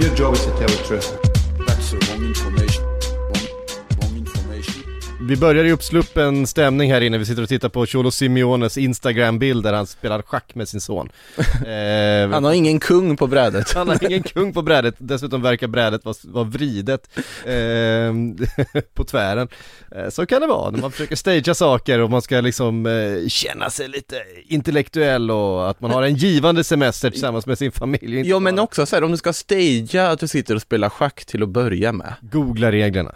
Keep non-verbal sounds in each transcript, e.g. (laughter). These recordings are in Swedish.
Your job is to tell the truth. That's the wrong information. Vi börjar i uppsluppen stämning här inne, vi sitter och tittar på Cholo Simeones Instagram-bild där han spelar schack med sin son. (laughs) eh, Han har ingen kung på brädet. (laughs) han har ingen kung på brädet, dessutom verkar brädet vara, vara vridet eh, (laughs) på tvären. Eh, så kan det vara när man försöker stagea saker och man ska liksom eh, känna sig lite intellektuell och att man har en givande semester tillsammans med sin familj. Ja men bara också så här, om du ska stagea att du sitter och spelar schack till att börja med. Googla reglerna.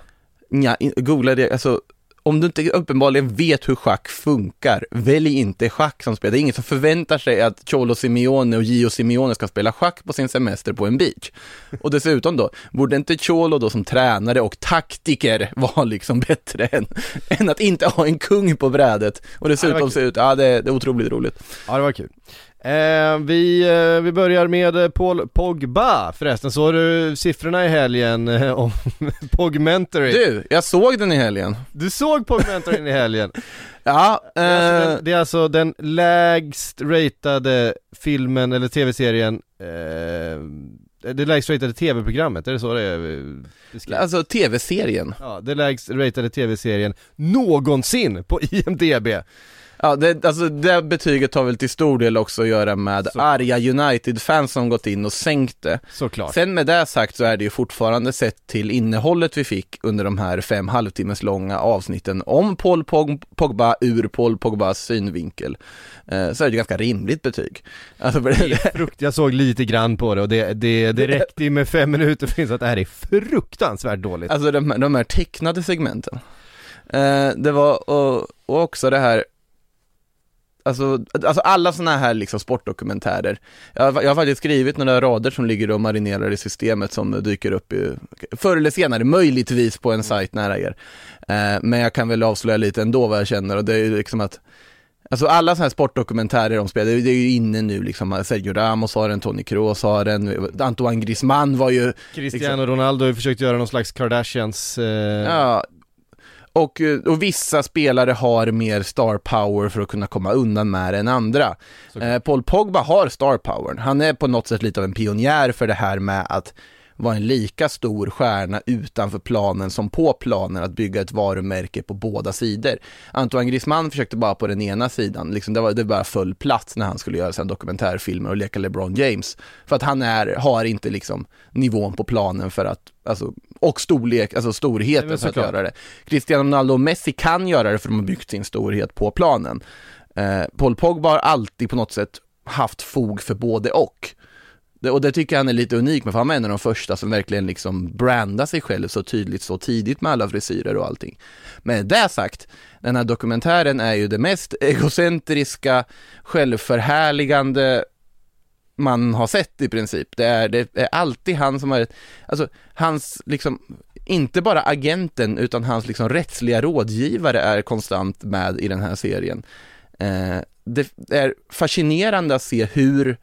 Nja, googla det, alltså om du inte uppenbarligen vet hur schack funkar, välj inte schack som spel. Det är ingen som förväntar sig att Cholo Simeone och Gio Simeone ska spela schack på sin semester på en beach. Och dessutom då, borde inte Cholo då som tränare och taktiker vara liksom bättre än, än att inte ha en kung på brädet? Och dessutom kul. se ut, ja det, det är otroligt roligt. Ja det var kul. Eh, vi, eh, vi börjar med eh, Paul Pogba förresten, såg du siffrorna i helgen eh, om (laughs) Pogmentary? Du, jag såg den i helgen. Du såg Pogmentary i helgen? (laughs) Ja, Det är, alltså eh, den, det är alltså den lägst ratade filmen eller tv-serien eh, Det lägst ratade tv-programmet, är det så det är eh, beskrivet? alltså tv-serien. Ja, det lägst ratade tv-serien någonsin på (laughs) IMDB Ja, det, alltså det betyget har väl till stor del också att göra med Så. arga United-fans som gått in och sänkt det. Såklart Sen med det sagt så är det ju fortfarande sett till innehållet vi fick under de här fem halvtimmes långa avsnitten om Paul Pog- Pogba ur Paul Pogbas synvinkel. Eh, så är det ju ganska rimligt betyg. Alltså, det, Frukt, jag såg lite grann på det och det, det, det räckte ju med fem minuter för att det här är fruktansvärt dåligt alltså de, de här tecknade segmenten. Eh, det var, och, och också det här Alltså, alltså alla sådana här liksom sportdokumentärer. Jag, har- jag har faktiskt skrivit några rader som ligger och marinerar i systemet som dyker upp i, förr eller senare, möjligtvis på en sajt nära er. Eh, men jag kan väl avslöja lite ändå vad jag känner och det är ju liksom att Alltså alla sådana här sportdokumentärer om spel, det är ju inne nu liksom, Sergio Ramos har den, Toni Kroos har den, Antoine Griezmann var ju Cristiano Ronaldo har ju försökt göra någon slags Kardashians eh, Ja, och, eh, och vissa spelare har mer star power för att kunna komma undan med det än andra. Eh, Paul Pogba har star power. Han är på något sätt lite av en pionjär för det här med att vara en lika stor stjärna utanför planen som på planen, att bygga ett varumärke på båda sidor. Antoine Griezmann försökte bara på den ena sidan, liksom det, var, det bara full plats när han skulle göra sina dokumentärfilmer och leka LeBron James. För att han är, har inte liksom nivån på planen för att, alltså, och storlek, alltså storheten för att göra det. Cristiano Ronaldo och Messi kan göra det för de har byggt sin storhet på planen. Eh, Paul Pogba har alltid på något sätt haft fog för både och. Och det tycker jag han är lite unik med, för han var en av de första som verkligen liksom brandade sig själv så tydligt så tidigt med alla frisyrer och allting. Men det sagt, den här dokumentären är ju det mest egocentriska, självförhärligande man har sett i princip. Det är, det är alltid han som har, alltså hans liksom, inte bara agenten utan hans liksom rättsliga rådgivare är konstant med i den här serien. Eh, det är fascinerande att se hur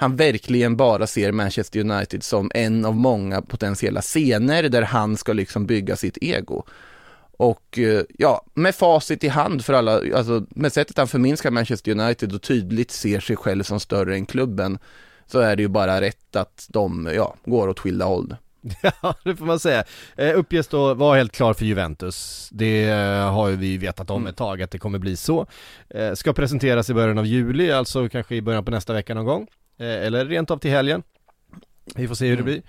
han verkligen bara ser Manchester United som en av många potentiella scener där han ska liksom bygga sitt ego. Och eh, ja, med facit i hand för alla, alltså med sättet han förminskar Manchester United och tydligt ser sig själv som större än klubben, så är det ju bara rätt att de, ja, går åt skilda håll. (laughs) Ja, det får man säga. Eh, uppges då vara helt klar för Juventus. Det eh, har ju vi vetat om ett tag att det kommer bli så. Ska presenteras i början av juli, alltså kanske i början på nästa vecka någon gång. Eh, eller rent av till helgen. Vi får se hur det blir.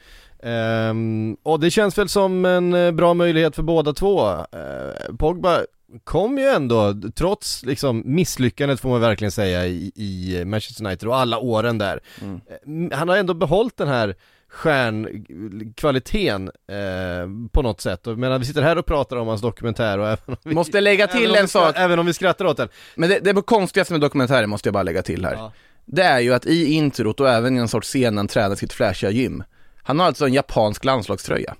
Ehm, och det känns väl som en eh, bra möjlighet för båda två. Eh, Pogba kom ju ändå, trots liksom misslyckandet får man verkligen säga i, i Manchester United och alla åren där. Eh, Han har ändå behållit den här stjärnkvaliteten eh, på något sätt. Och medan vi sitter här och pratar om hans dokumentär och även om vi, Måste lägga till en sak, Även om vi skrattar åt den. men det, det konstigaste med dokumentären måste jag bara lägga till här. Ja. Det är ju att i introt och även i en sorts scen när han tränar sitt flashiga gym, Han har alltså en japansk landslagströja.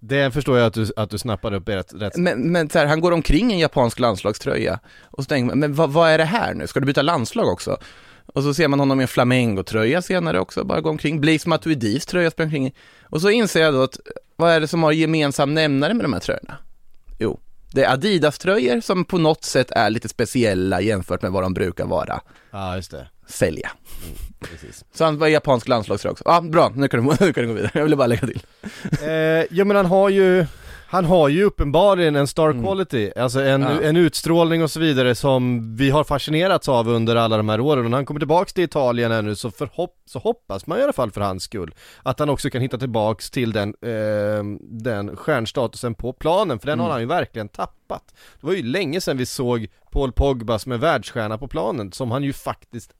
Det förstår jag att du, att du snappade upp rätt, rätt Men, men så här, han går omkring i en japansk landslagströja och så tänker man, men vad, vad är det här nu? Ska du byta landslag också? Och så ser man honom i en flamengo-tröja senare också, bara gå omkring. Blaise Matuidis tröja sprang omkring i. Och så inser jag då att, vad är det som har gemensam nämnare med de här tröjorna? Det är Adidas-tröjor som på något sätt är lite speciella jämfört med vad de brukar vara, Ja, just det. sälja. Precis. Så han var japansk landslagströja också. Ja, bra, nu kan, du, (laughs) nu kan du gå vidare. Jag ville bara lägga till. Eh, ja men han har ju, han har ju uppenbarligen en star quality, alltså en, Ja. en utstrålning och så vidare som vi har fascinerats av under alla de här åren och när han kommer tillbaks till Italien här nu så, förhopp, så hoppas man i alla fall för hans skull att han också kan hitta tillbaks till den, eh, den stjärnstatusen på planen, för den har han ju verkligen tappat. Det var ju länge sedan vi såg Paul Pogba som en världsstjärna på planen, som han ju faktiskt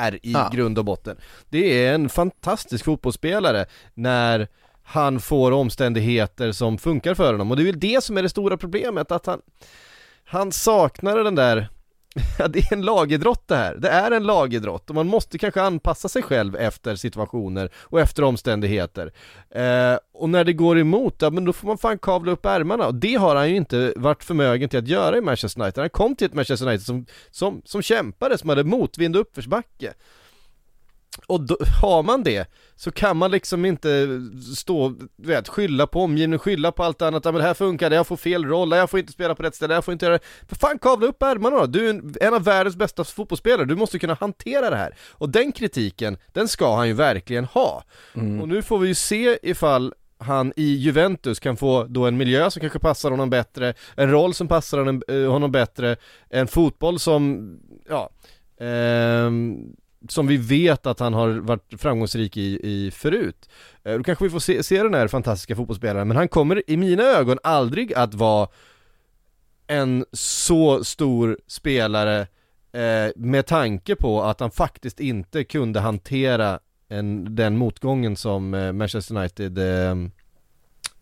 är i Ja. grund och botten. Det är en fantastisk fotbollsspelare när han får omständigheter som funkar för honom och det är väl det som är det stora problemet att han han saknar den där (laughs) Ja, det är en lagidrott det här. Det är en lagidrott och man måste kanske anpassa sig själv efter situationer och efter omständigheter. Eh, och när det går emot, ja men då får man fan kavla upp ärmarna och det har han ju inte varit förmögen till att göra i Manchester United. Han kom till ett Manchester United som, som, som kämpade, som hade motvind och uppförsbacke. Och då, har man det så kan man liksom inte stå, du vet, skylla på omgivningen, skylla på allt annat, ja men det här funkar, jag får fel roll, jag får inte spela på rätt ställe, jag får inte göra det. För fan kavla upp ärmarna då, du är en, en av världens bästa fotbollsspelare, du måste kunna hantera det här. Och den kritiken, den ska han ju verkligen ha. Och nu får vi ju se ifall han i Juventus kan få då en miljö som kanske passar honom bättre, en roll som passar honom, eh, honom bättre, en fotboll som, ja, ehm, som vi vet att han har varit framgångsrik i, i förut. Eh, då kanske vi får se, se den här fantastiska fotbollsspelaren, men han kommer i mina ögon aldrig att vara en så stor spelare eh, med tanke på att han faktiskt inte kunde hantera en, den motgången som eh, Manchester United eh,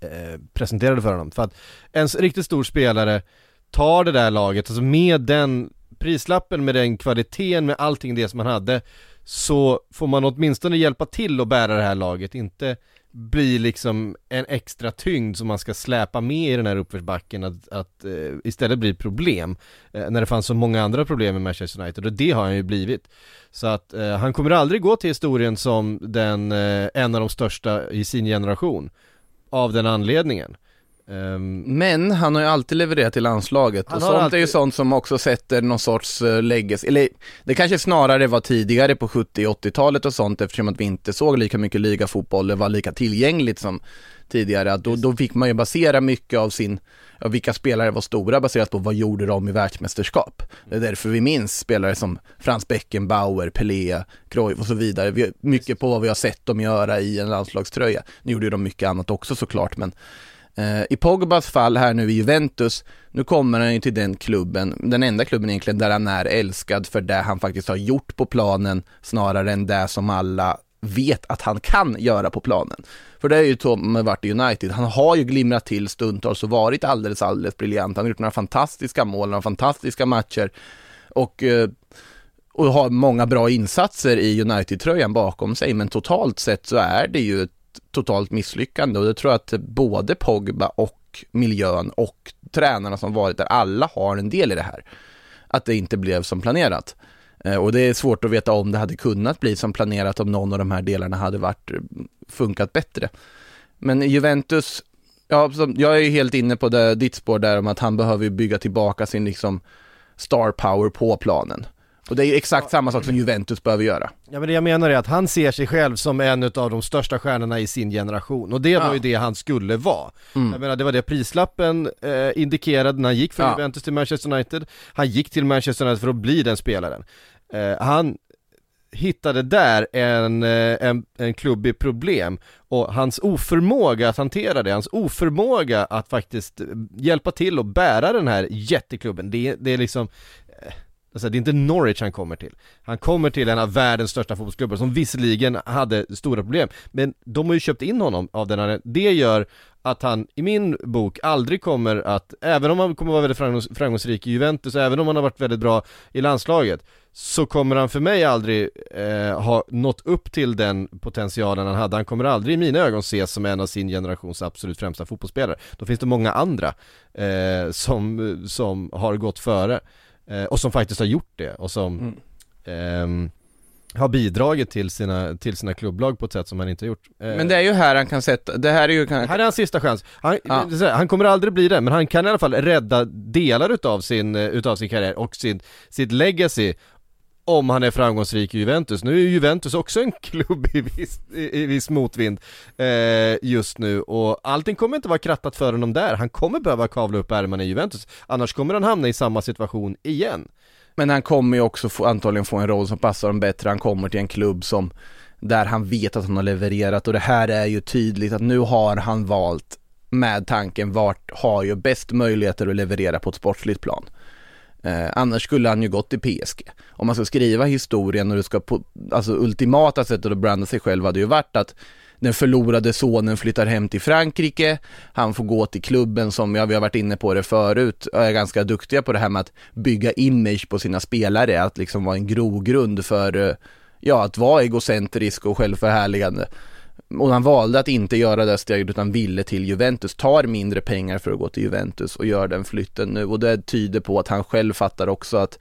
eh, presenterade för honom. För att en riktigt stor spelare tar det där laget, alltså med den prislappen, med den kvaliteten, med allting det som han hade så får man åtminstone hjälpa till att bära det här laget, inte bli liksom en extra tyngd som man ska släpa med i den här uppförsbacken att, att uh, istället bli problem uh, när det fanns så många andra problem med Manchester United och det har han ju blivit. Så att uh, han kommer aldrig gå till historien som den, en av de största i sin generation av den anledningen. Men han har ju alltid levererat till landslaget Han och sånt är alltid- ju sånt som också sätter någon sorts uh, legacy, eller det kanske snarare var tidigare på 70-80-talet och sånt eftersom att vi inte såg lika mycket ligafotboll, det var lika tillgängligt som tidigare, då, då fick man ju basera mycket av sin, ja, vilka spelare var stora baserat på vad gjorde de i världsmästerskap. Det är därför vi minns spelare som Frans Beckenbauer, Pelé, Cruyff och så vidare, vi, mycket på vad vi har sett dem göra i en landslagströja. Nu gjorde ju de mycket annat också såklart, men Eh, Eh, I Pogbas fall här nu i Juventus, nu kommer han ju till den klubben, den enda klubben egentligen där han är älskad för det han faktiskt har gjort på planen snarare än det som alla vet att han kan göra på planen. För det är ju så med eh, varit i United, han har ju glimrat till stundtals och varit alldeles, alldeles briljant. Han har gjort några fantastiska mål, några fantastiska matcher och eh, och har många bra insatser i United-tröjan bakom sig, men totalt sett så är det ju ett totalt misslyckande och det tror jag att både Pogba och miljön och tränarna som varit där, alla har en del i det här. Att det inte blev som planerat. Eh, och det är svårt att veta om det hade kunnat bli som planerat om någon av de här delarna hade varit eh, funkat bättre. Men Juventus, ja, jag är ju helt inne på det, ditt spår där om att han behöver bygga tillbaka sin liksom star power på planen. Och det är ju exakt samma sak som Juventus behöver göra. Ja men det jag menar är att han ser sig själv som en av de största stjärnorna i sin generation och det var Ja. ju det han skulle vara. Mm. Jag menar det var det prislappen eh, indikerade när han gick från Ja. Juventus till Manchester United. Han gick till Manchester United för att bli den spelaren. Eh, han hittade där en, eh, en, en klubb i problem och hans oförmåga att hantera det, hans oförmåga att faktiskt eh, hjälpa till och bära den här jätteklubben, det, är- det är liksom Alltså det är inte Norwich han kommer till. Han kommer till en av världens största fotbollsklubbar som visserligen hade stora problem, men de har ju köpt in honom av den här, det gör att han i min bok aldrig kommer att, även om han kommer vara väldigt framgångsrik i Juventus, även om han har varit väldigt bra i landslaget så kommer han för mig aldrig eh, ha nått upp till den potentialen han hade. Han kommer aldrig i mina ögon ses som en av sin generations absolut främsta fotbollsspelare. Då finns det många andra eh, som, som har gått före och som faktiskt har gjort det och som Mm. ehm, har bidragit till sina, till sina klubblag på ett sätt som han inte har gjort. Eh, Men det är ju här han kan sätta, det här är ju kan, här är hans sista chans. Han, Ja. han kommer aldrig bli det, men han kan i alla fall rädda delar utav sin, eh, utav sin karriär och sin, sitt legacy om han är framgångsrik i Juventus. Nu är ju Juventus också en klubb i viss, i, viss motvind eh, just nu och allting kommer inte vara krattat för honom där. Han kommer behöva kavla upp ärmarna i Juventus, annars kommer han hamna i samma situation igen. Men han kommer ju också få, antagligen få en roll som passar honom bättre, han kommer till en klubb som där han vet att han har levererat och det här är ju tydligt att nu har han valt med tanken vart har ju bäst möjligheter att leverera på ett sportsligt plan. Eh, annars skulle han ju gått till PSG. Om man ska skriva historien och det ska på, alltså ultimata sättet att branda sig själv hade ju varit att den förlorade sonen flyttar hem till Frankrike, han får gå till klubben som, ja vi har varit inne på det förut, är ganska duktiga på det här med att bygga image på sina spelare, att liksom vara en grogrund för, eh, ja att vara egocentrisk och självförhärligande. Och han valde att inte göra det steget utan ville till Juventus, tar mindre pengar för att gå till Juventus och gör den flytten nu och det tyder på att han själv fattar också att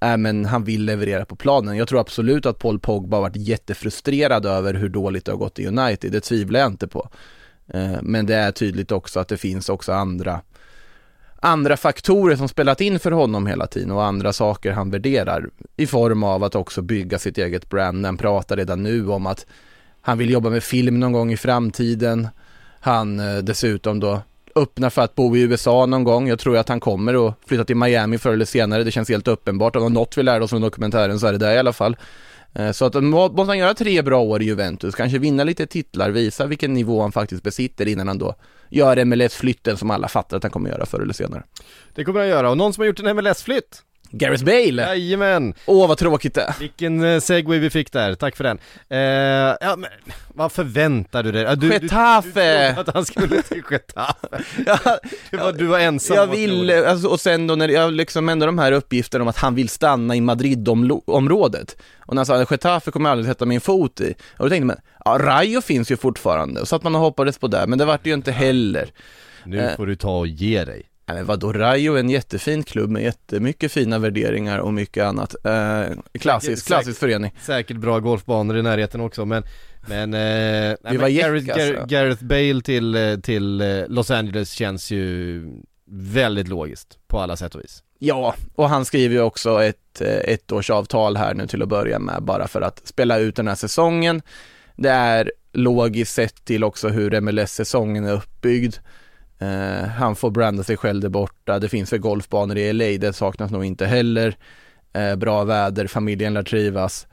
äh, men han vill leverera på planen. Jag tror absolut att Paul Pogba varit jättefrustrerad över hur dåligt det har gått i United, det tvivlar jag inte på. Eh, men det är tydligt också att det finns också andra andra faktorer som spelat in för honom hela tiden och andra saker han värderar i form av att också bygga sitt eget brand. Han pratar redan nu om att han vill jobba med film någon gång i framtiden. Han eh, dessutom då öppnar för att bo i USA någon gång. Jag tror att han kommer att flytta till Miami förr eller senare. Det känns helt uppenbart. Om det var något vi lärde oss från dokumentären så är det det i alla fall. Eh, så att eh, då måste han göra tre bra år i Juventus, kanske vinna lite titlar, visa vilken nivå han faktiskt besitter innan han då gör MLS-flytten som alla fattar att han kommer göra förr eller senare. Det kommer han göra, och någon som har gjort en MLS-flytt Gareth Bale! Jajamän! Åh vad tråkigt det. Vilken eh, segway vi fick där, tack för den. Eh, ja men, vad förväntar du dig? Du, du, du Getafe! trodde att han skulle till Getafe. (laughs) Ja, Det var, du var ensam jag om att tro vill, det. alltså, och sen då när jag liksom ändå de här uppgifterna om att han vill stanna i Madrid-området och när han sa att Getafe kommer jag aldrig sätta min fot i och då tänkte man, ja Rayo finns ju fortfarande så att man hoppades på det, men det vart det ju inte heller. Nu eh. får du ta och ge dig. Nej men vadå, Rayo är en jättefin klubb med jättemycket fina värderingar och mycket annat. Eh, klassisk, Säkert- klassisk förening. Säkert bra golfbanor i närheten också men men, eh, nej, men Gareth, jäck, Gar- alltså. Gareth Bale till, eh, till eh, Los Angeles känns ju väldigt logiskt på alla sätt och vis. Ja, och han skriver ju också ett eh, ettårsavtal här nu till att börja med bara för att spela ut den här säsongen. Det är logiskt sett till också hur MLS-säsongen är uppbyggd. Eh, han får branda sig själv där borta. Det finns väl golfbanor i LA, det saknas nog inte heller. Eh, bra väder, familjen lär trivas.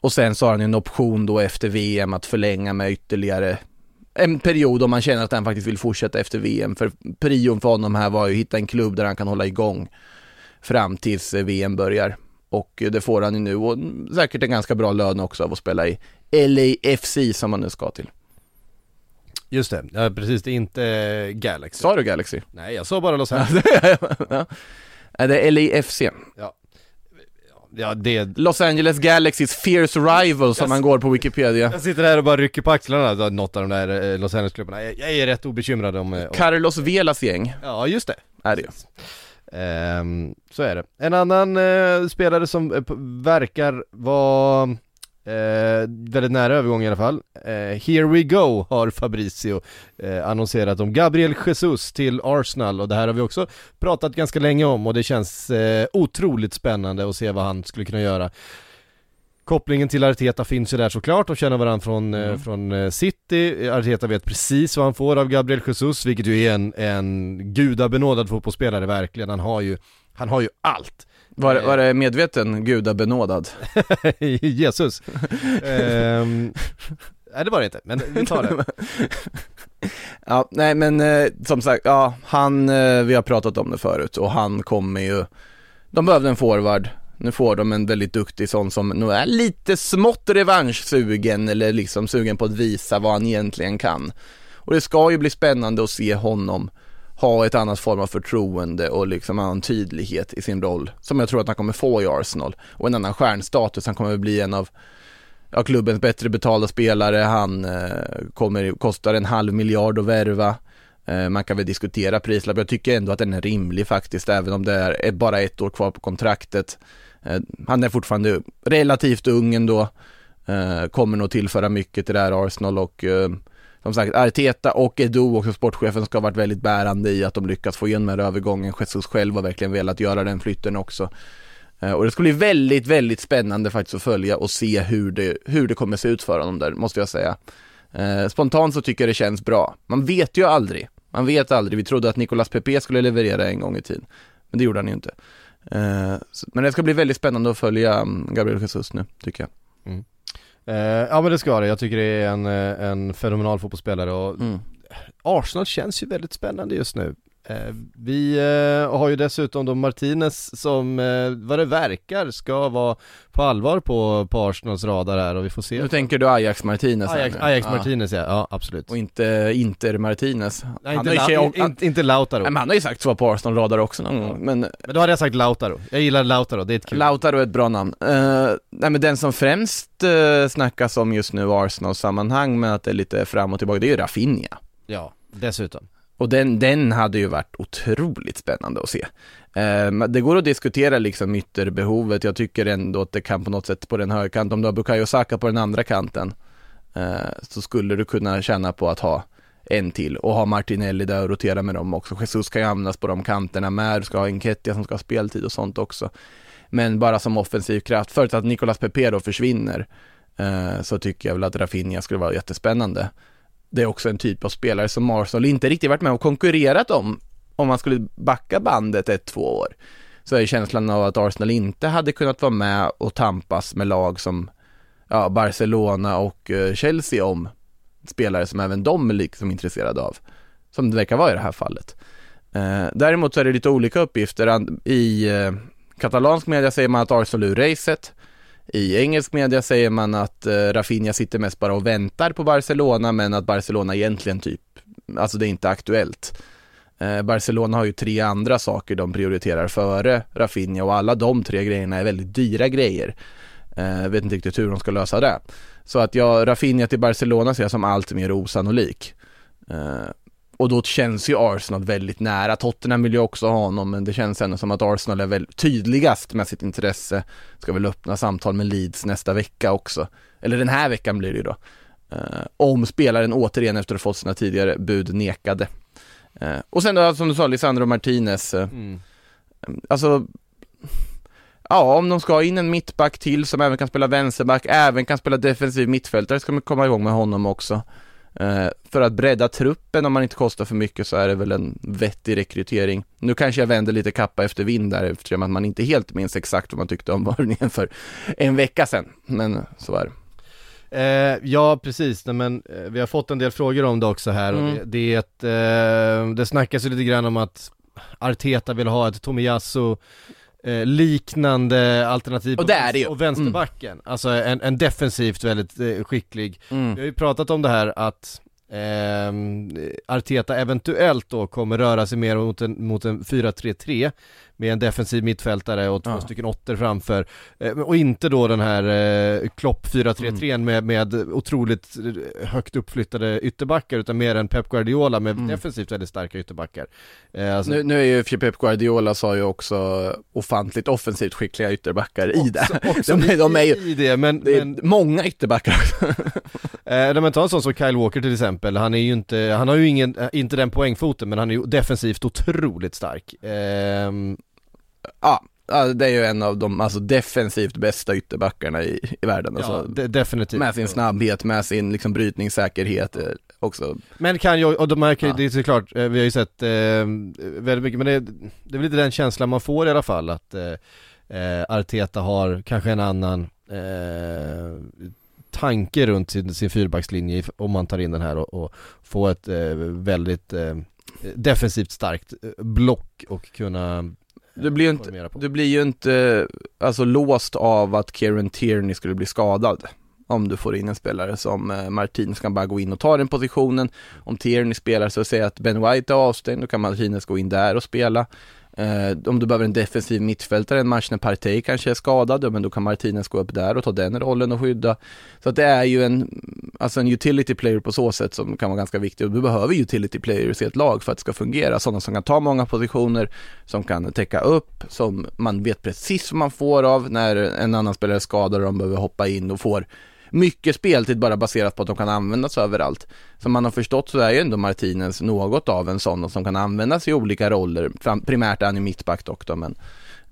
Och sen så har han ju en option då efter VM att förlänga med ytterligare en period om man känner att han faktiskt vill fortsätta efter VM. För prion för honom här var ju att hitta en klubb där han kan hålla igång fram tills eh, VM börjar. Och eh, det får han ju nu och mm, säkert en ganska bra lön också av att spela i LAFC som han nu ska till. Just det, ja, precis det är inte eh, Galaxy. Sa du Galaxy? Nej jag sa bara Los Angeles. (laughs) ja. Är det LAFC? ja det, Los Angeles Galaxys Fierce Rival som man går på Wikipedia. jag sitter här och bara rycker på axlarna något av de där eh, Los Angeles-klubbarna. Jag, jag är rätt obekymrad om, eh, om Carlos Velas gäng Ja just det. är det ju. Ehm, så är det. En annan eh, spelare som p- verkar vara eh, väldigt nära övergång i alla fall. Eh, here we go har Fabricio eh, annonserat om Gabriel Jesus till Arsenal och det här har vi också pratat ganska länge om och det känns eh, otroligt spännande att se vad han skulle kunna göra. Kopplingen till Arteta finns ju där såklart, de känner varandra från, eh, från eh, City, Arteta vet precis vad han får av Gabriel Jesus, vilket ju är en, en gudabenådad fotbollsspelare verkligen, han har ju, han har ju allt. Var, var det medveten gudabenådad? (laughs) Jesus. (laughs) Ehm, nej det var det inte, men vi tar det. (laughs) Ja, nej men eh, som sagt, ja, han, eh, vi har pratat om det förut och han kommer ju, de behövde en forward, nu får de en väldigt duktig sån som nog är lite smått revanschsugen eller liksom sugen på att visa vad han egentligen kan. Och det ska ju bli spännande att se honom ha ett annat form av förtroende och liksom annan tydlighet i sin roll som jag tror att han kommer få i Arsenal och en annan stjärnstatus. Han kommer bli en av ja, klubbens bättre betalda spelare. Han eh, kommer kostar en halv miljard att värva. Eh, man kan väl diskutera prislapp. Jag tycker ändå att den är rimlig faktiskt, även om det är bara ett år kvar på kontraktet. Eh, han är fortfarande relativt ung ändå. Eh, kommer nog tillföra mycket till det här Arsenal och eh, som sagt, Arteta och Edu, också sportchefen, ska ha varit väldigt bärande i att de lyckats få igenom den här övergången. Jesus själv har verkligen velat göra den flytten också. Eh, och det ska bli väldigt, väldigt spännande faktiskt att följa och se hur det, hur det kommer se ut för honom där, måste jag säga. Eh, spontant så tycker jag det känns bra. Man vet ju aldrig. Man vet aldrig. Vi trodde att Nicolas Pepe skulle leverera en gång i tiden. Men det gjorde han ju inte. Eh, men det ska bli väldigt spännande att följa mm, Gabriel Jesus nu, tycker jag. Mm. Eh, ja men det ska det, jag tycker det är en, eh, en fenomenal fotbollsspelare och Mm. Arsenal känns ju väldigt spännande just nu. Eh, vi eh, har ju dessutom då Martinez som, eh, vad det verkar, ska vara på allvar på, på Arsenals radar här och vi får se. Nu tänker du Ajax Martinez Ajax. Ajax Ja. Martinez ja, ja absolut. Och inte Inter Martinez. Nej, han, inte, ju, La, han, inte, Lautaro. Nej, men han har ju sagt så på Arsenal-radar också någon gång, men Men då hade jag sagt Lautaro. Jag gillar Lautaro, det är ett kul. Lautaro är ett bra namn. Uh, nej men den som främst uh, snackas om just nu i Arsenal-sammanhang med att det är lite fram och tillbaka, det är ju Rafinha. ja, dessutom. Och den, den hade ju varit otroligt spännande att se. Eh, det går att diskutera liksom ytterbehovet, jag tycker ändå att det kan på något sätt på den högerkanten, om du har Bukayo Saka på den andra kanten, eh, så skulle du kunna känna på att ha en till och ha Martinelli där och rotera med dem också. Jesus kan ju användas på de kanterna med, du ska ha Enketia som ska ha speltid och sånt också. Men bara som offensiv kraft, förutsatt att Nicolas Pepe då försvinner, eh, så tycker jag väl att Rafinha skulle vara jättespännande det är också en typ av spelare som Arsenal inte riktigt varit med och konkurrerat om, om man skulle backa bandet ett, två år. Så är känslan av att Arsenal inte hade kunnat vara med och tampas med lag som ja, Barcelona och eh, Chelsea om spelare som även de är liksom intresserade av. Som det verkar vara i det här fallet. Eh, däremot så är det lite olika uppgifter. I eh, katalansk media säger man att Arsenal är ur racet. I engelsk media säger man att eh, Rafinha sitter mest bara och väntar på Barcelona men att Barcelona egentligen typ, alltså det är inte aktuellt. Eh, Barcelona har ju tre andra saker de prioriterar före Rafinha och alla de tre grejerna är väldigt dyra grejer. Eh, jag vet inte riktigt hur de ska lösa det. Så att jag, Rafinha till Barcelona ser jag som allt mer osannolik. Eh, och då känns ju Arsenal väldigt nära. Tottenham vill ju också ha honom, men det känns ändå som att Arsenal är väl tydligast med sitt intresse. Ska väl öppna samtal med Leeds nästa vecka också. Eller den här veckan blir det ju då. Eh, om spelaren återigen efter att ha fått sina tidigare bud nekade. Eh, och sen då, som du sa, Lisandro Martinez. Eh, Mm. Alltså, ja om de ska ha in en mittback till som även kan spela vänsterback, även kan spela defensiv mittfältare, ska man komma igång med honom också. Eh, för att bredda truppen om man inte kostar för mycket så är det väl en vettig rekrytering. Nu kanske jag vänder lite kappa efter vind där eftersom att man inte helt minns exakt vad man tyckte om (laughs) värvningen för en vecka sedan. Men så är det. Eh, ja precis, Nej, men eh, vi har fått en del frågor om det också här och Mm. det, det ett, eh, det snackas ju lite grann om att Arteta vill ha ett Tomiyasu eh, liknande alternativ Och på det är det ju. och vänsterbacken, alltså en, en defensivt väldigt eh, skicklig. Vi Mm. har ju pratat om det här att ehm, Arteta eventuellt då kommer röra sig mer mot en, mot en 4-3-3 med en defensiv mittfältare och två Ja. stycken åtter framför eh, och inte då den här eh, Klopp 4-3-3 Mm. med, med otroligt eh, högt uppflyttade ytterbackar utan mer en Pep Guardiola med Mm. defensivt väldigt starka ytterbackar. Eh, alltså, Nu, nu är ju Pep Guardiola sa ju också ofantligt offensivt skickliga ytterbackar i det. också, också De de är ju- i, det, men, Det är men många ytterbackar (laughs) Eh, men ta en sån som Kyle Walker till exempel, han är ju inte, han har ju ingen, eh, inte den poängfoten men han är ju defensivt otroligt stark. Ehm, Ja, ja, det är ju en av de alltså, defensivt bästa ytterbackarna i, i världen. ja, Alltså, de, definitivt. med sin snabbhet, med sin liksom, brytningssäkerhet eh, också. Men kan jag, och de märker Ja. det är såklart, eh, vi har ju sett eh, väldigt mycket, men det, det är väl lite den känslan man får i alla fall att eh, eh, Arteta har kanske en annan eh, tanke runt sin, sin fyrbackslinje om man tar in den här och, och få ett eh, väldigt eh, defensivt starkt block och kunna Du blir ju inte, du blir ju inte alltså, låst av att Kieran Tierney skulle bli skadad. om du får in en spelare som eh, Martinez kan bara gå in och ta den positionen. Om Tierney spelar så säger att Ben White är avstängd, då kan Martinez gå in där och spela. Eh, om du behöver en defensiv mittfältare en match när Partey kanske är skadad, ja, men då kan Martinez gå upp där och ta den rollen och skydda. Så att det är ju en, alltså en utility player på så sätt som kan vara ganska viktig och du behöver utility players i ett lag för att det ska fungera. Sådana som kan ta många positioner, som kan täcka upp, som man vet precis vad man får av när en annan spelare är skadad och de behöver hoppa in och får mycket speltid bara baserat på att de kan användas överallt. Som man har förstått så är ju ändå Martinez något av en sån som kan användas i olika roller. Primärt är han ju mittback dock då, men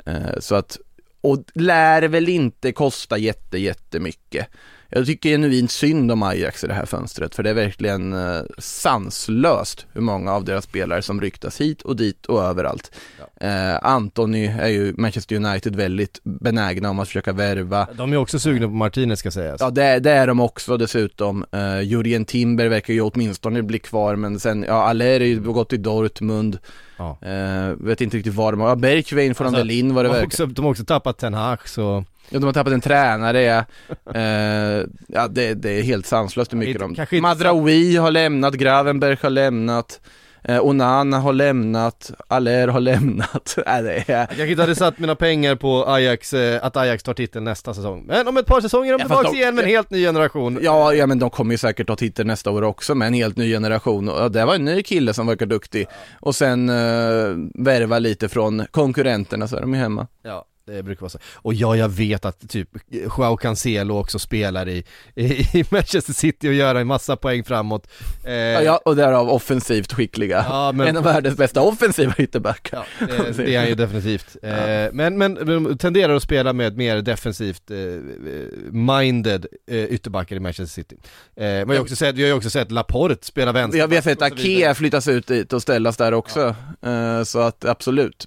eh, så att och lär väl inte kosta jätte, jättemycket. Jag tycker genuint synd om Ajax i det här fönstret, för det är verkligen eh, sanslöst hur många av deras spelare som ryktas hit och dit och överallt. Ja. Eh, Antoni är ju Manchester United väldigt benägna om att försöka värva. De är också sugna på Martinez ska sägas. Ja, det, det är de också dessutom. Eh, Jurien Timber verkar ju åtminstone bli kvar, men sen, ja, Aller är ju gått till Dortmund. Ja. Eh, vet inte riktigt var de har, ja, Bergvin får alltså, de väl in vad det verkar. Också, de har också tappat Ten Hag så Ja, de har tappat en tränare, eh, ja det, det, är helt sanslöst hur mycket de... Madraoui har lämnat, Gravenberg har lämnat, eh, Onana har lämnat, Aller har lämnat. (laughs) äh, det är... Jag kanske inte hade satt mina pengar på Ajax, eh, att Ajax tar titeln nästa säsong. Men om ett par säsonger är de ja, tillbaka de... igen med en helt ny generation. Ja, ja men de kommer ju säkert ta titeln nästa år också med en helt ny generation. Och det var en ny kille som verkar duktig. Och sen eh, värva lite från konkurrenterna så är de ju hemma. Ja. Det brukar vara så. Och ja, jag vet att typ Joao Cancelo också spelar i, i, Manchester City och gör en massa poäng framåt. Eh, ja, och därav offensivt skickliga. Ja, men, en av världens bästa offensiva ytterbackar. Ja, (laughs) det, det, är han ju definitivt. Ja. Eh, men, men de tenderar att spela med mer defensivt eh, minded eh, ytterbackar i Manchester City. Eh, men har också sett, vi har ju också sett Laporte spela vänster. Ja, vi har sett Ake flyttas ut dit och ställas där också. Eh, så att absolut.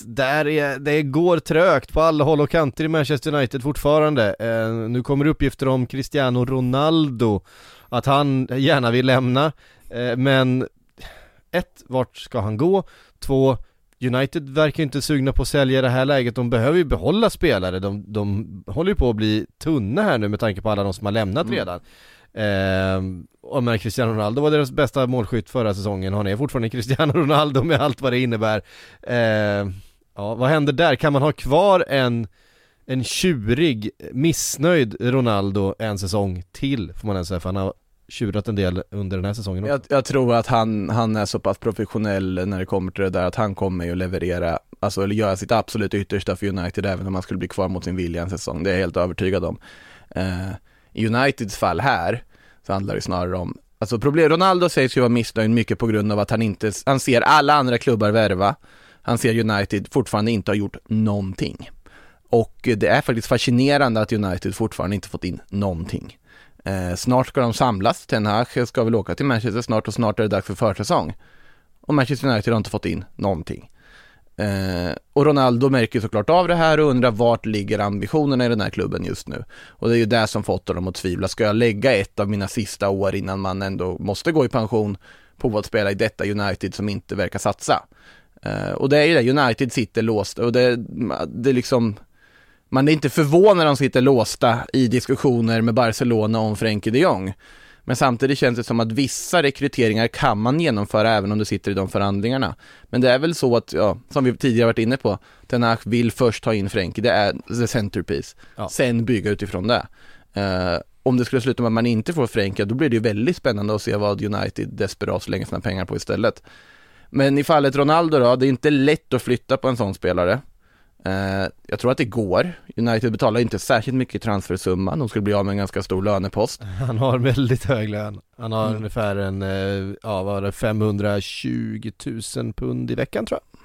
där är, det går trögt på alla håll och kanter i Manchester United fortfarande. Eh, nu kommer uppgifter om Cristiano Ronaldo, att han gärna vill lämna, eh, men ett, vart ska han gå? Två, United verkar inte sugna på att sälja det här läget, de behöver ju behålla spelare, de, de håller ju på att bli tunna här nu med tanke på alla de som har lämnat mm. redan. Eh, och men Cristiano Ronaldo var deras bästa målskytt förra säsongen, han är fortfarande Cristiano (laughs) Ronaldo med allt vad det innebär. Eh, ja, vad händer där? Kan man ha kvar en, en tjurig, missnöjd Ronaldo en säsong till, får man ens säga, för han har tjurat en del under den här säsongen jag, jag, tror att han, han är så pass professionell när det kommer till det där att han kommer att leverera, alltså eller göra sitt absolut yttersta för United även om han skulle bli kvar mot sin vilja en säsong, det är jag helt övertygad om. Eh, i Uniteds fall här så handlar det snarare om Alltså problem, Ronaldo sägs ju vara missnöjd mycket på grund av att han inte, han ser alla andra klubbar värva. Han ser United fortfarande inte ha gjort någonting. Och det är faktiskt fascinerande att United fortfarande inte fått in någonting. Eh, snart ska de samlas, Ten Hag ska väl åka till Manchester snart och snart är det dags för försäsong. Och Manchester United har inte fått in någonting. Eh, och Ronaldo märker såklart av det här och undrar vart ligger ambitionerna i den här klubben just nu. Och det är ju det som fått honom att tvivla. Ska jag lägga ett av mina sista år innan man ändå måste gå i pension på att spela i detta United som inte verkar satsa? Eh, och det är ju det, United sitter låst och det, det är liksom man är inte förvånad när de sitter låsta i diskussioner med Barcelona om Frenkie de Jong. Men samtidigt känns det som att vissa rekryteringar kan man genomföra även om du sitter i de förhandlingarna. Men det är väl så att, ja, som vi tidigare varit inne på, Ten Hag vill först ta in Frenkie, det är the centerpiece. Ja. Sen bygga utifrån det. Eh, om det skulle sluta med att man inte får Frenkie, då blir det ju väldigt spännande att se vad United desperat slänger sina pengar på istället. Men i fallet Ronaldo då, det är inte lätt att flytta på en sån spelare. Eh, jag tror att det går. United betalar inte särskilt mycket transfersumma, de skulle bli av med en ganska stor lönepost. (laughs) Han har väldigt hög lön. Han har Mm. ungefär en, eh, ja vad var det, 520 000 pund i veckan tror jag.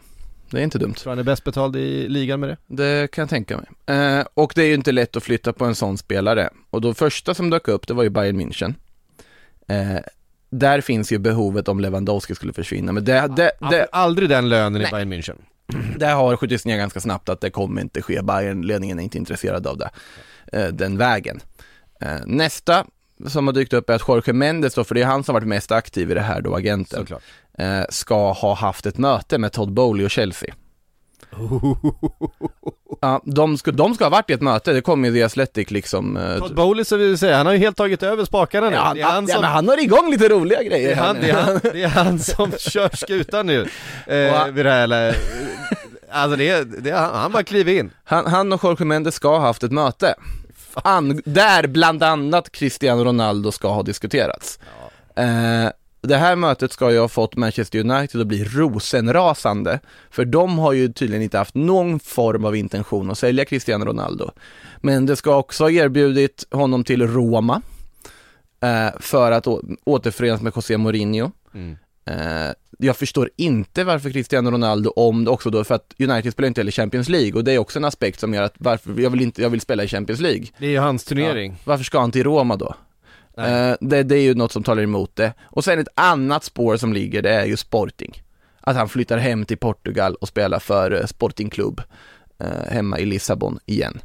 Det är inte dumt. Tror han är bäst betald i ligan med det. Det kan jag tänka mig. Eh, och det är ju inte lätt att flytta på en sån spelare. Och då första som dök upp, det var ju Bayern München. Där finns ju behovet om Lewandowski skulle försvinna, men det, det, Det, aldrig den lönen i Bayern München. det har skjutits ner ganska snabbt att det kommer inte ske. Bayern-ledningen är inte intresserad av det, eh, den vägen. Eh, nästa som har dykt upp är att Jorge Mendes då, för det är han som varit mest aktiv i det här då, agenten, Såklart. eh, ska ha haft ett möte med Todd Bowley och Chelsea. (laughs) Ja, de ska, de ska ha varit i ett möte, det kommer ju The Athletic liksom eh, Todd Bowley så vill säga, han har ju helt tagit över spakarna nu. Ja, det, är han ja, som, men han har igång lite roliga grejer det, är han, det, är han, (laughs) det är han som kör skutan nu. Eh, han- vid det här, alltså det, är- det, är han, han bara kliver in. Han, han och Jorge Mendes ska ha haft ett möte. An, där bland annat Cristiano Ronaldo ska ha diskuterats. Eh, det här mötet ska ju ha fått Manchester United att bli rosenrasande, för de har ju tydligen inte haft någon form av intention att sälja Cristiano Ronaldo. Men det ska också ha erbjudit honom till Roma, eh, för att återförenas med José Mourinho. Eh, jag förstår inte varför Cristiano Ronaldo, om det också då, för att United spelar inte heller Champions League och det är också en aspekt som gör att varför, jag vill inte, jag vill spela i Champions League. Det är ju hans turnering. Ja, varför ska han till Roma då? Eh, det, det är ju något som talar emot det. Och sen ett annat spår som ligger, det är ju Sporting. Att han flyttar hem till Portugal och spelar för eh, Sporting Club eh, hemma i Lissabon igen.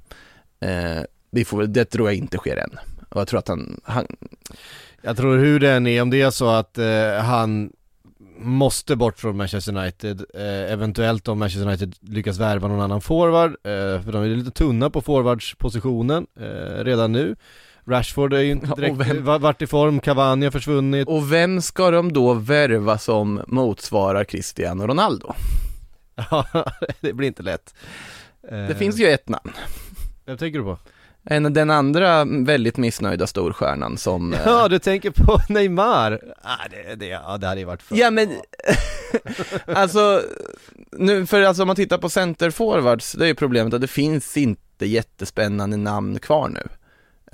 Eh, vi får, det tror jag inte sker än. Och jag tror att han, han Jag tror hur det än är, om det är så att han måste bort från Manchester United, eh, eventuellt om Manchester United lyckas värva någon annan forward, eh, för de är lite tunna på forwardspositionen eh, redan nu. Rashford är ju inte Ja, direkt vem- va- varit i form, Cavani har försvunnit. Och vem ska de då värva som motsvarar Cristiano Ronaldo? Ja, (laughs) det blir inte lätt. Eh, Det finns ju ett namn. Vem tänker du på? En, den andra väldigt missnöjda storstjärnan som... eh, Ja, (laughs) du tänker på (laughs) Neymar? Ah, det, det, ja, det hade ju varit för Ja men, alltså, nu, för alltså om man tittar på centerforwards, det är ju problemet att det finns inte jättespännande namn kvar nu.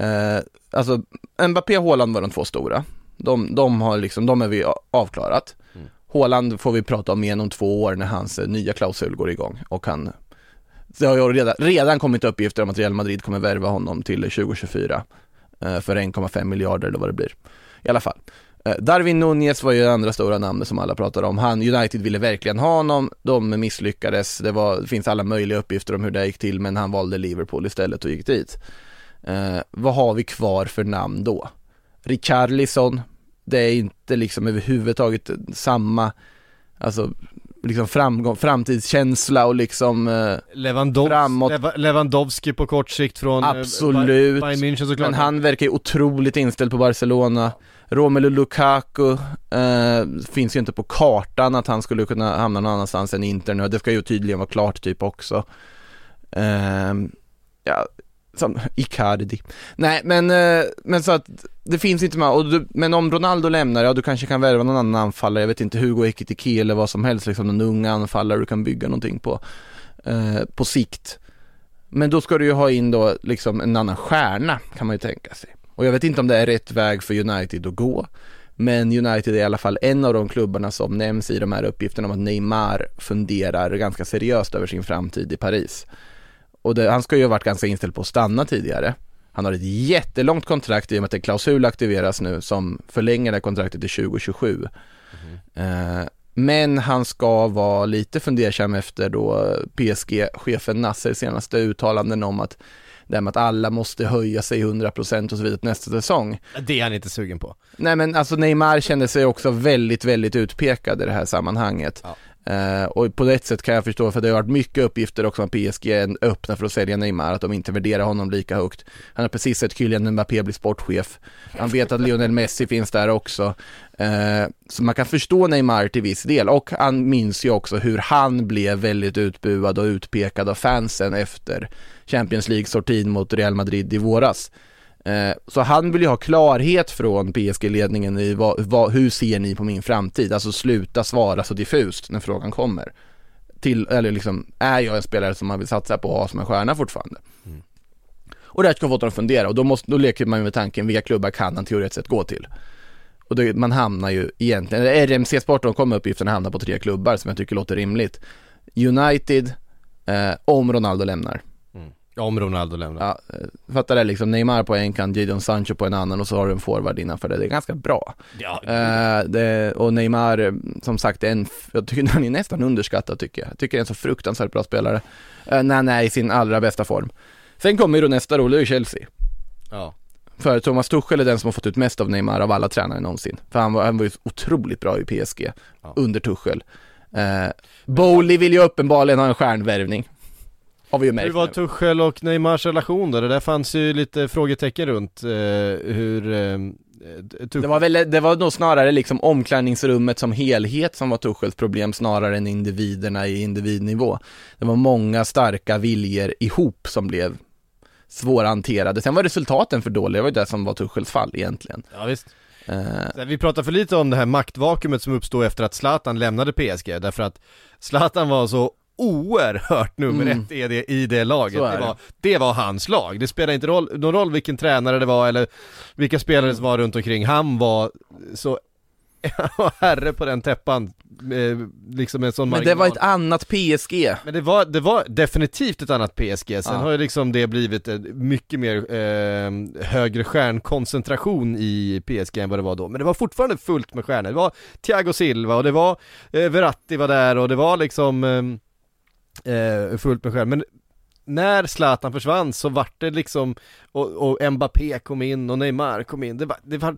Eh, alltså, Mbappé och Haaland var de två stora. De, de har liksom, de är vi avklarat. Mm. Haaland får vi prata om igen om två år när hans eh, nya klausul går igång och han det har ju redan, redan kommit uppgifter om att Real Madrid kommer värva honom till 2024 eh, för 1,5 miljarder eller vad det blir. I alla fall. Eh, Darwin Nunez var ju det andra stora namnet som alla pratar om. Han, United ville verkligen ha honom, de misslyckades. Det, var, det finns alla möjliga uppgifter om hur det gick till, men han valde Liverpool istället och gick dit. Eh, vad har vi kvar för namn då? Richarlison, det är inte liksom överhuvudtaget samma, alltså liksom framgång, framtidskänsla och liksom eh, Lewandowski, framåt. Lewandowski på kort sikt från eh, Absolut. Bayern München såklart. Men han verkar ju otroligt inställd på Barcelona. Romelu Lukaku eh, finns ju inte på kartan att han skulle kunna hamna någon annanstans än Inter nu. Det ska ju tydligen vara klart typ också. Eh, ja, som Icardi. Nej men, eh, men så att det finns inte med, och du, men om Ronaldo lämnar, ja du kanske kan värva någon annan anfallare, jag vet inte, Hugo Ekitike eller vad som helst, liksom någon ung anfallare du kan bygga någonting på, eh, på sikt. Men då ska du ju ha in då liksom en annan stjärna kan man ju tänka sig. Och jag vet inte om det är rätt väg för United att gå. Men United är i alla fall en av de klubbarna som nämns i de här uppgifterna om att Neymar funderar ganska seriöst över sin framtid i Paris. Och det, han ska ju ha varit ganska inställd på att stanna tidigare. Han har ett jättelångt kontrakt i och med att en klausul aktiveras nu som förlänger det här kontraktet till 2027. Eh, men han ska vara lite fundersam efter då PSG-chefen Nasser senaste uttalanden om att det här med att alla måste höja sig 100% och så vidare nästa säsong. Det är han inte sugen på. Nej men alltså Neymar kände sig också väldigt, väldigt utpekad i det här sammanhanget. Uh, och på ett sätt kan jag förstå, för det har varit mycket uppgifter också om PSG är öppna för att sälja Neymar, att de inte värderar honom lika högt. Han har precis sett Kylian Mbappé bli sportchef. Han vet att Lionel Messi finns där också. Uh, så man kan förstå Neymar till viss del och han minns ju också hur han blev väldigt utbuad och utpekad av fansen efter Champions League-sortin mot Real Madrid i våras. Eh, så han vill ju ha klarhet från PSG-ledningen i vad, vad, hur ser ni på min framtid? Alltså sluta svara så diffust när frågan kommer. Till, eller liksom, är jag en spelare som man vill satsa på och ha som en stjärna fortfarande? Mm. Och det här ska få dem att fundera och då, måste, då leker man med tanken, vilka klubbar kan han teoretiskt sett gå till? Och då, man hamnar ju egentligen, RMC Sport, de kommer uppgifterna hamna på tre klubbar som jag tycker låter rimligt. United, eh, om Ronaldo lämnar. Om Ronaldo lämnar. Ja, eh, fattar det liksom, Neymar på en kant, Jadon Sancho på en annan och så har du en forward innanför det, det är ganska bra. Ja. Uh, det, och Neymar, eh, som sagt, är en, jag tycker (laughs) han är nästan underskattad tycker jag. Jag tycker det är en så fruktansvärt bra spelare. Uh, när han är i sin allra bästa form. Sen kommer ju då nästa roll, det är ju Chelsea. Ja. För Thomas Tuchel är den som har fått ut mest av Neymar av alla tränare någonsin. För han var, han var ju otroligt bra i PSG ja. under Tuchel. Uh, Bowley vill ju uppenbarligen ha en stjärnvärvning. Har vi ju märkt Hur var Tuchel och Neymars relation då? Det där fanns ju lite frågetecken runt eh, hur eh, det var väl, det var nog snarare liksom omklädningsrummet som helhet som var Tuchels problem snarare än individerna i individnivå. Det var många starka viljor ihop som blev svårhanterade. Sen var resultaten för dåliga, det var ju det som var Tuchels fall egentligen. Ja visst. Uh, vi pratar för lite om det här maktvakuumet som uppstod efter att Zlatan lämnade PSG, därför att Zlatan var så oerhört nummer mm. ett i det, i det laget. Det. det. var, det var hans lag. Det spelar inte roll, någon roll vilken tränare det var eller vilka spelare som var runt omkring. Han var så (laughs) herre på den täppan, liksom en sån Men det var ett annat PSG Men det var, det var definitivt ett annat PSG, sen ja. har ju liksom det blivit mycket mer eh, högre stjärnkoncentration i PSG än vad det var då Men det var fortfarande fullt med stjärnor, det var Thiago Silva och det var eh, Verratti var där och det var liksom eh, eh, fullt med själv. Men när Zlatan försvann så vart det liksom, och, och Mbappé kom in och Neymar kom in, det var, det var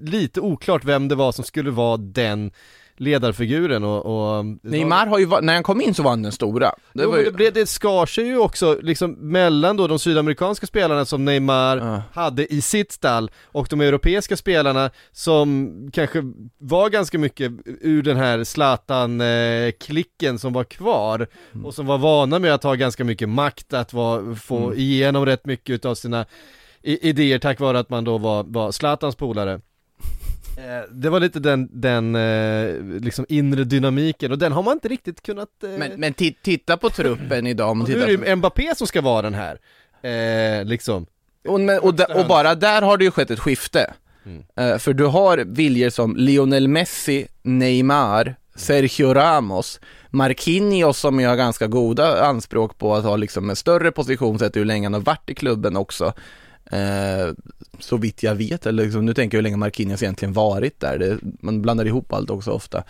lite oklart vem det var som skulle vara den ledarfiguren och, och Neymar har ju när han kom in så var han den stora det, jo, ju... det, det skar sig ju också liksom mellan då de sydamerikanska spelarna som Neymar uh. hade i sitt stall och de europeiska spelarna som kanske var ganska mycket ur den här Zlatan-klicken som var kvar mm. och som var vana med att ha ganska mycket makt, att var, få mm. igenom rätt mycket utav sina idéer tack vare att man då var, var Zlatans polare det var lite den, den eh, liksom inre dynamiken och den har man inte riktigt kunnat eh... Men, men titta på truppen idag om Nu är det Mbappé som ska vara den här, eh, liksom. Och, men, och, och, bara där har det ju skett ett skifte. Mm. eh, För du har viljor som Lionel Messi, Neymar, Sergio Ramos, Marquinhos som ju har ganska goda anspråk på att ha liksom en större position sett hur länge han har varit i klubben också Eh, så vitt jag vet, eller liksom, nu tänker jag hur länge Marquinhos egentligen varit där, det, man blandar ihop allt också ofta.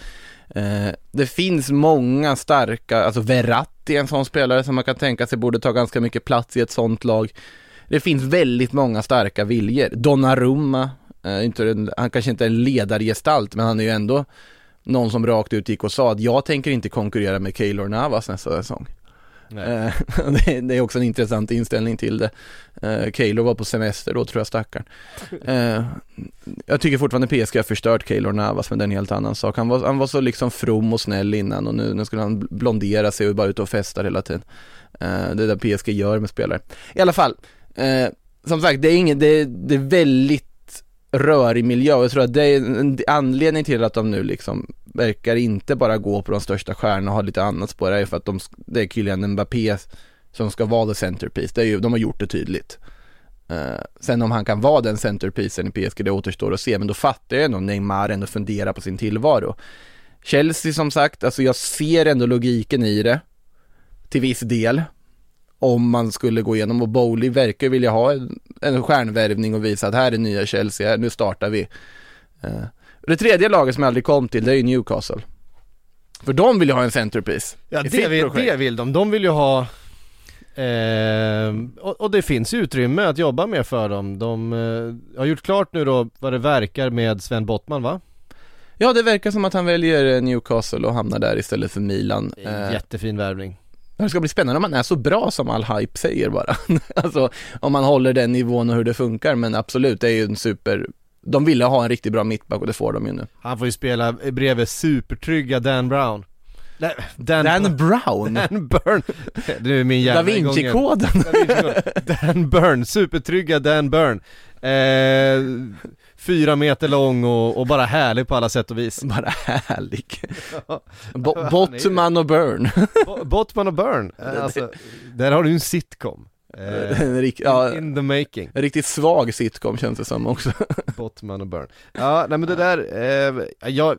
Eh, det finns många starka, alltså Verratti är en sån spelare som man kan tänka sig borde ta ganska mycket plats i ett sånt lag. Det finns väldigt många starka viljor. Donnarumma, eh, inte, han kanske inte är en ledargestalt, men han är ju ändå någon som rakt ut gick och sa att jag tänker inte konkurrera med Keylor Navas nästa säsong. Eh, (laughs) det, är också en intressant inställning till det. Keylor var på semester då tror jag stackaren. Uh, (laughs) jag tycker fortfarande PSG har förstört Keylor Navas men det är en helt annan sak. Han var, han var så liksom from och snäll innan och nu, nu skulle han blondera sig och bara ut och festar hela tiden. Uh, det är det PSG gör med spelare. I alla fall, som sagt det är inget, det, det är väldigt rörig miljö och jag tror att det är en anledning till att de nu liksom verkar inte bara gå på de största stjärnorna och ha lite annat spår, det är för att de, det är Kylian Mbappé som ska vara the centerpiece, det är ju, de har gjort det tydligt. Uh, sen om han kan vara den centerpiecen i PSG, det återstår att se, men då fattar jag ändå Neymar ändå funderar på sin tillvaro. Chelsea som sagt, alltså jag ser ändå logiken i det, till viss del om man skulle gå igenom och Bowley verkar vilja ha en, en stjärnvärvning och visa att här är nya Chelsea, här, nu startar vi. Uh, det tredje laget som jag aldrig kom till, det är ju Newcastle. För de vill ju ha en centerpiece. Ja det vill, det vill de, de vill ju ha eh, och, och, det finns utrymme att jobba med för dem. De eh, har gjort klart nu då vad det verkar med Sven Bottman va? Ja, det verkar som att han väljer eh, Newcastle och hamnar där istället för Milan. Eh, Jättefin värvning. Det ska bli spännande om man är så bra som all hype säger bara. (laughs) alltså om man håller den nivån och hur det funkar, men absolut, det är ju en super de ville ha en riktigt bra mittback och det får de ju nu. Han får ju spela bredvid supertrygga Dan Brown. Nej, Dan, Dan Brown? (laughs) Dan Burn. Det är min. Vinci-koden. Da Vinci-koden. (laughs) Dan Burn, supertrygga Dan Burn. Eh, fyra meter lång och, och bara härlig på alla sätt och vis. Bara härlig. (laughs) Bo- Bottman och Burn. Bo- Bottman och Burn. Alltså, där har du en sitcom. Eh, En rik- ja. in the making. En riktigt svag sitcom känns det som också. Bottman och Burn. Ja, nej men det där, eh, jag,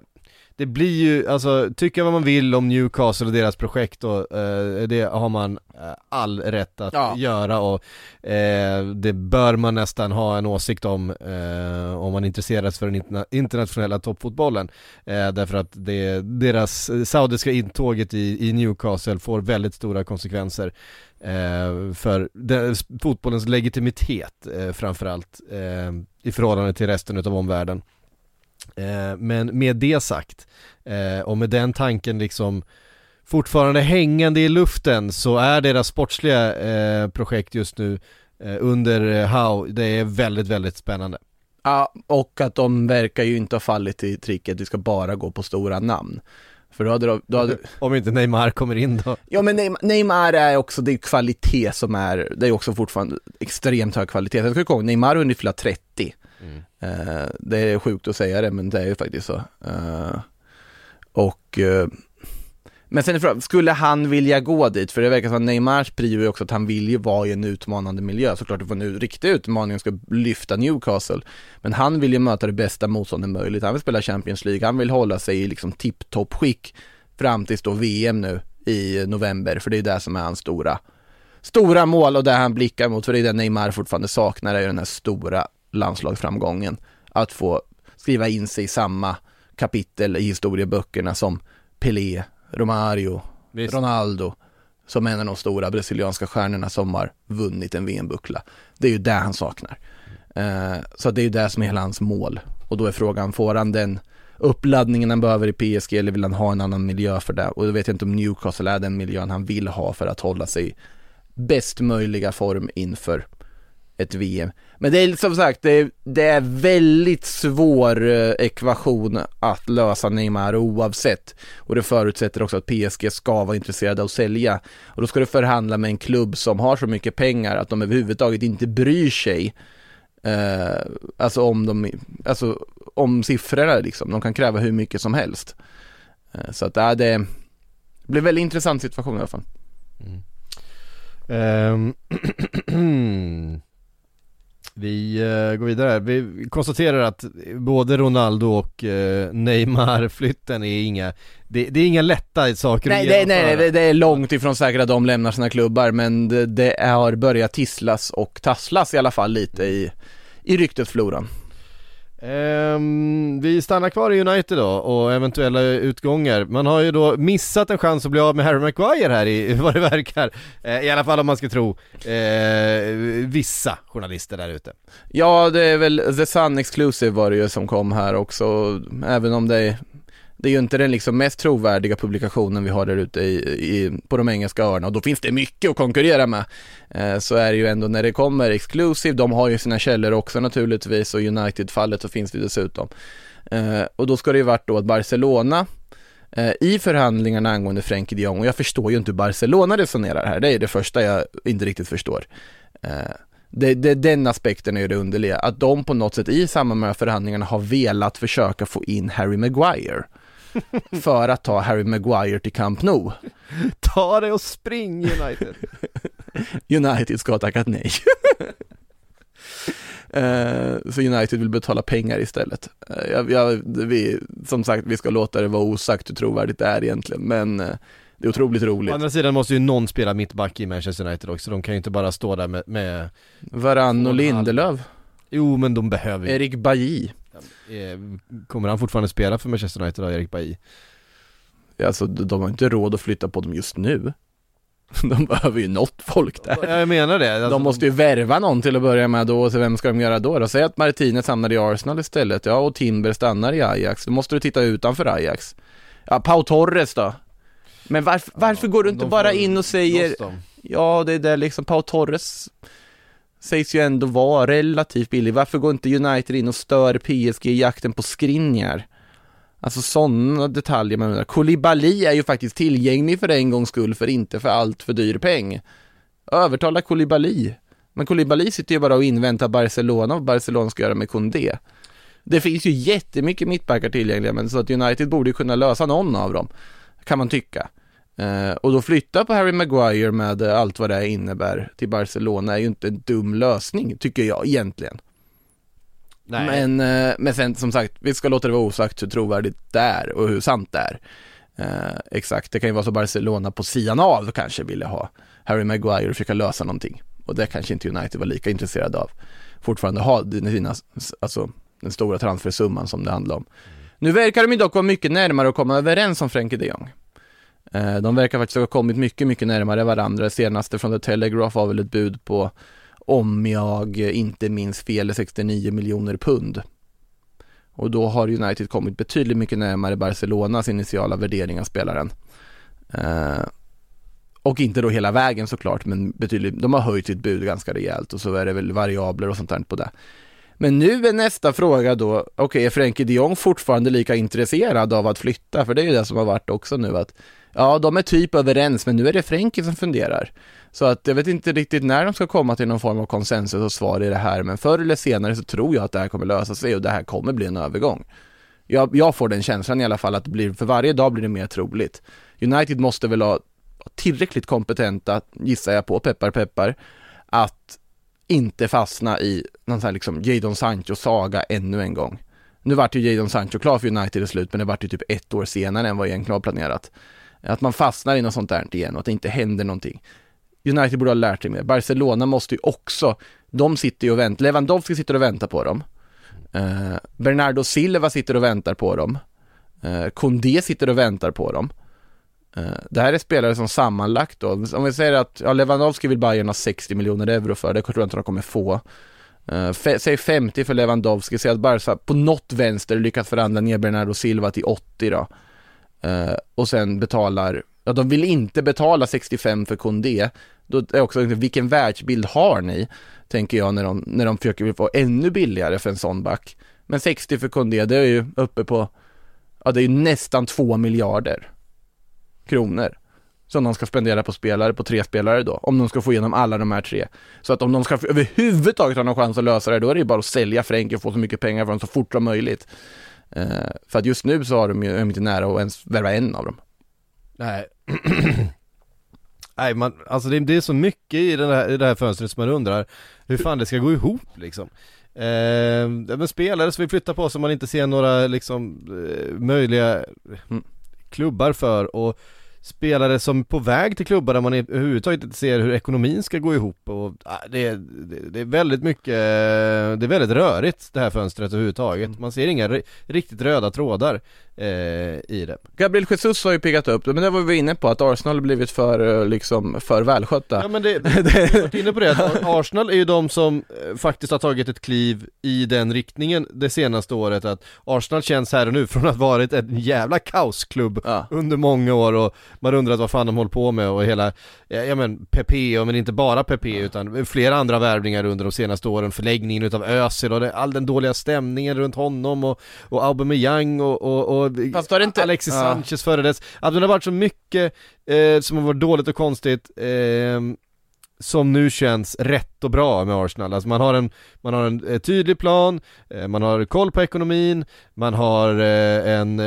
det blir ju, alltså, tycka vad man vill om Newcastle och deras projekt och eh, det har man eh, all rätt att Ja. göra och eh, det bör man nästan ha en åsikt om eh, om man intresserar sig för den interna- internationella toppfotbollen. Eh, därför att det, deras saudiska intåget i, i Newcastle får väldigt stora konsekvenser eh, för den, fotbollens legitimitet eh, framförallt i förhållande till resten av omvärlden. Eh, men med det sagt eh, och med den tanken liksom fortfarande hängande i luften så är deras sportsliga eh, projekt just nu under How, det är väldigt, väldigt spännande. Ja, och att de verkar ju inte ha fallit i tricket, vi ska bara gå på stora namn. För då hade de, då hade, (laughs) Om inte Neymar kommer in då. ja men Neymar, Neymar är också, det är kvalitet som är, det är också fortfarande extremt hög kvalitet. Jag ska komma ihåg, Neymar har hunnit fylla 30. Eh, det är sjukt att säga det, men det är ju faktiskt så. Eh, och eh, men sen är frågan, skulle han vilja gå dit? För det verkar som att Neymars prio är också att han vill ju vara i en utmanande miljö. Såklart det får en riktig utmaning och ska lyfta Newcastle. Men han vill ju möta det bästa motståndet möjligt. Han vill spela Champions League, han vill hålla sig i liksom tipptoppskick fram tills då VM nu i november. För det är det som är hans stora, stora mål och det han blickar mot. För det är det Neymar fortfarande saknar, är ju den här stora landslagsframgången. Att få skriva in sig i samma kapitel i historieböckerna som Pelé, Romario, Visst. Ronaldo som en av de stora brasilianska stjärnorna som har vunnit en VM-buckla. Det är ju det han saknar. Eh, så det är ju det som är hela hans mål. Och då är frågan, får han den uppladdningen han behöver i PSG eller vill han ha en annan miljö för det? Och då vet jag inte om Newcastle är den miljön han vill ha för att hålla sig i bäst möjliga form inför ett VM. Men det är som sagt, det är, det är väldigt svår eh, ekvation att lösa Neymar oavsett. Och det förutsätter också att PSG ska vara intresserade av att sälja. Och då ska du förhandla med en klubb som har så mycket pengar att de överhuvudtaget inte bryr sig eh, alltså om de, alltså om siffrorna liksom. De kan kräva hur mycket som helst. Eh, så att ja, det blir väldigt intressant situation i alla fall. Mm. Ehm, (clears throat) mm vi eh, går vidare. Vi konstaterar att både Ronaldo och uh, Neymar-flytten (laughs) är inga, det, det är inga lätta saker Nej, att det, nej, genomföra. nej, det är långt ifrån säkert att de lämnar sina klubbar, men det, det har börjat tisslas och tasslas i alla fall lite i, i ryktesfloran. Um, vi stannar kvar i United då och eventuella utgångar. Man har ju då missat en chans att bli av med Harry Maguire här i vad det verkar. Uh, I alla fall om man ska tro uh, vissa journalister där ute. Ja, det är väl The Sun Exclusive var det ju som kom här också, även om det är det är ju inte den liksom mest trovärdiga publikationen vi har där ute i, i, på de engelska öarna och då finns det mycket att konkurrera med. Eh, så är det ju ändå när det kommer Exclusive, de har ju sina källor också naturligtvis och United-fallet så finns det dessutom. Eh, och då ska det ju varit då att Barcelona eh, i förhandlingarna angående Frenkie de Jong och jag förstår ju inte hur Barcelona resonerar här, det är det första jag inte riktigt förstår. Eh, det, det, den aspekten är ju det underliga, att de på något sätt i samband med förhandlingarna har velat försöka få in Harry Maguire (laughs) för att ta Harry Maguire till Camp Nou. Ta det och spring United! (laughs) United ska ha tackat nej. (laughs) Eh, så United vill betala pengar istället. Eh, jag, jag, vi, som sagt, vi ska låta det vara osagt hur trovärdigt det är egentligen, men eh, det är otroligt Å roligt. andra sidan måste ju någon spela mittback i Manchester United också, de kan ju inte bara stå där med, med Varann och Lindelöf, Jo men de behöver ju, Erik Bailly. Eh, kommer han fortfarande spela för Manchester United då, Erik Bailly? Alltså de har inte råd att flytta på dem just nu. (laughs) De behöver ju något folk där. Ja, Jag menar det. Alltså, De måste ju värva någon till att börja med då, så vem ska de göra då? då? Säg att Martinez hamnar i Arsenal istället, ja och Timber stannar i Ajax, då måste du titta utanför Ajax. Ja, Pau Torres då? Men varför, varför går du inte bara in och säger, ja det är där liksom, Pau Torres sägs ju ändå vara relativt billig, varför går inte United in och stör PSG i jakten på Skriniar? Alltså sådana detaljer man undrar. Koulibaly är ju faktiskt tillgänglig för en gångs skull, för inte för allt för dyr peng. Övertala Koulibaly. Men Koulibaly sitter ju bara och inväntar Barcelona och vad Barcelona ska göra med Koundé. Det finns ju jättemycket mittbackar tillgängliga, men så att United borde ju kunna lösa någon av dem, kan man tycka. Eh, och då flytta på Harry Maguire med eh, allt vad det innebär till Barcelona är ju inte en dum lösning, tycker jag egentligen. Nej. Men, eh, men sen som sagt, vi ska låta det vara osagt hur trovärdigt det är och hur sant det är. Eh, exakt, det kan ju vara så Barcelona på sidan av kanske ville ha Harry Maguire och försöka lösa någonting. Och det kanske inte United var lika intresserade av. Fortfarande ha dina, alltså den stora transfersumman som det handlar om. Nu verkar de ju dock vara mycket närmare att komma överens om Frenkie de Jong. Eh, de verkar faktiskt ha kommit mycket, mycket närmare varandra. Det senaste från The Telegraph var väl ett bud på, om jag inte minns fel, 69 miljoner pund. Och då har United kommit betydligt mycket närmare Barcelonas initiala värdering av spelaren. Eh, och inte då hela vägen såklart, men betydligt, de har höjt sitt bud ganska rejält och så är det väl variabler och sånt där på det. Men nu är nästa fråga då, okej, är Frenkie de Jong fortfarande lika intresserad av att flytta? För det är ju det som har varit också nu att, ja, de är typ överens, men nu är det Frenkie som funderar. Så att jag vet inte riktigt när de ska komma till någon form av konsensus och svar i det här, men förr eller senare så tror jag att det här kommer lösa sig och det här kommer bli en övergång. Jag, jag får den känslan i alla fall att det blir, för varje dag blir det mer troligt. United måste väl ha tillräckligt kompetenta, gissar jag på, peppar peppar, att inte fastna i någon sån här liksom Jadon Sancho-saga ännu en gång. Nu vart ju Jadon Sancho klar för United i slut, men det vart ju typ ett år senare än vad egentligen var planerat. Att man fastnar i något sånt där igen och att det inte händer någonting. United borde ha lärt sig mer. Barcelona måste ju också, de sitter ju och väntar, Lewandowski sitter och väntar på dem. Eh, Bernardo Silva sitter och väntar på dem. Eh, Koundé sitter och väntar på dem. Eh, det här är spelare som sammanlagt då, om vi säger att ja, Lewandowski vill Bayern ha 60 miljoner euro för, det tror jag inte de kommer få. Uh, säg 50 för Lewandowski, säg att Barca på något vänster lyckas förhandla ner Bernardo Silva till 80 då. Uh, och sen betalar, ja de vill inte betala 65 för Koundé. Då är också, liksom, vilken världsbild har ni? Tänker jag när de, när de försöker få ännu billigare för en sån back. Men 60 för Koundé, det är ju uppe på, ja det är ju nästan 2 miljarder kronor som de ska spendera på spelare, på tre spelare då, om de ska få igenom alla de här tre. Så att om de ska överhuvudtaget ha någon chans att lösa det, då är det ju bara att sälja Fränk och få så mycket pengar för så fort som möjligt. Uh, för att just nu så har de ju, är de inte nära att ens värva en av dem. Nej. (clears throat) Nej man, alltså det, det är så mycket i, den här, i det här fönstret som man undrar hur fan det ska gå ihop liksom. Eh, men spelare som vill flytta på som man inte ser några liksom eh, möjliga Mm. klubbar för och spelare som är på väg till klubbar där man överhuvudtaget inte ser hur ekonomin ska gå ihop och ah, det, är, det, är väldigt mycket, det är väldigt rörigt det här fönstret överhuvudtaget. Man ser inga ri- riktigt röda trådar i det. Gabriel Jesus har ju piggat upp, men det var vi inne på, att Arsenal har blivit för, eh, liksom, för välskötta. Ja men det, (laughs) det, vi har varit inne på det, att Arsenal är ju de som eh, faktiskt har tagit ett kliv i den riktningen det senaste året att Arsenal känns här och nu från att varit en jävla kaosklubb Ja. under många år och man undrar vad fan de håller på med och hela, ja ja, men Pepe, och men inte bara Pepe utan flera andra värvningar under de senaste åren, förläggningen utav Özil och det, all den dåliga stämningen runt honom och, och Aubameyang och, och, och Fast var det inte- Alexis Ja. Sanchez före dess, att det har varit så mycket eh, som har varit dåligt och konstigt eh, som nu känns rätt och bra med Arsenal. Alltså man har en, man har en eh, tydlig plan, eh, man har koll på ekonomin, man har eh, en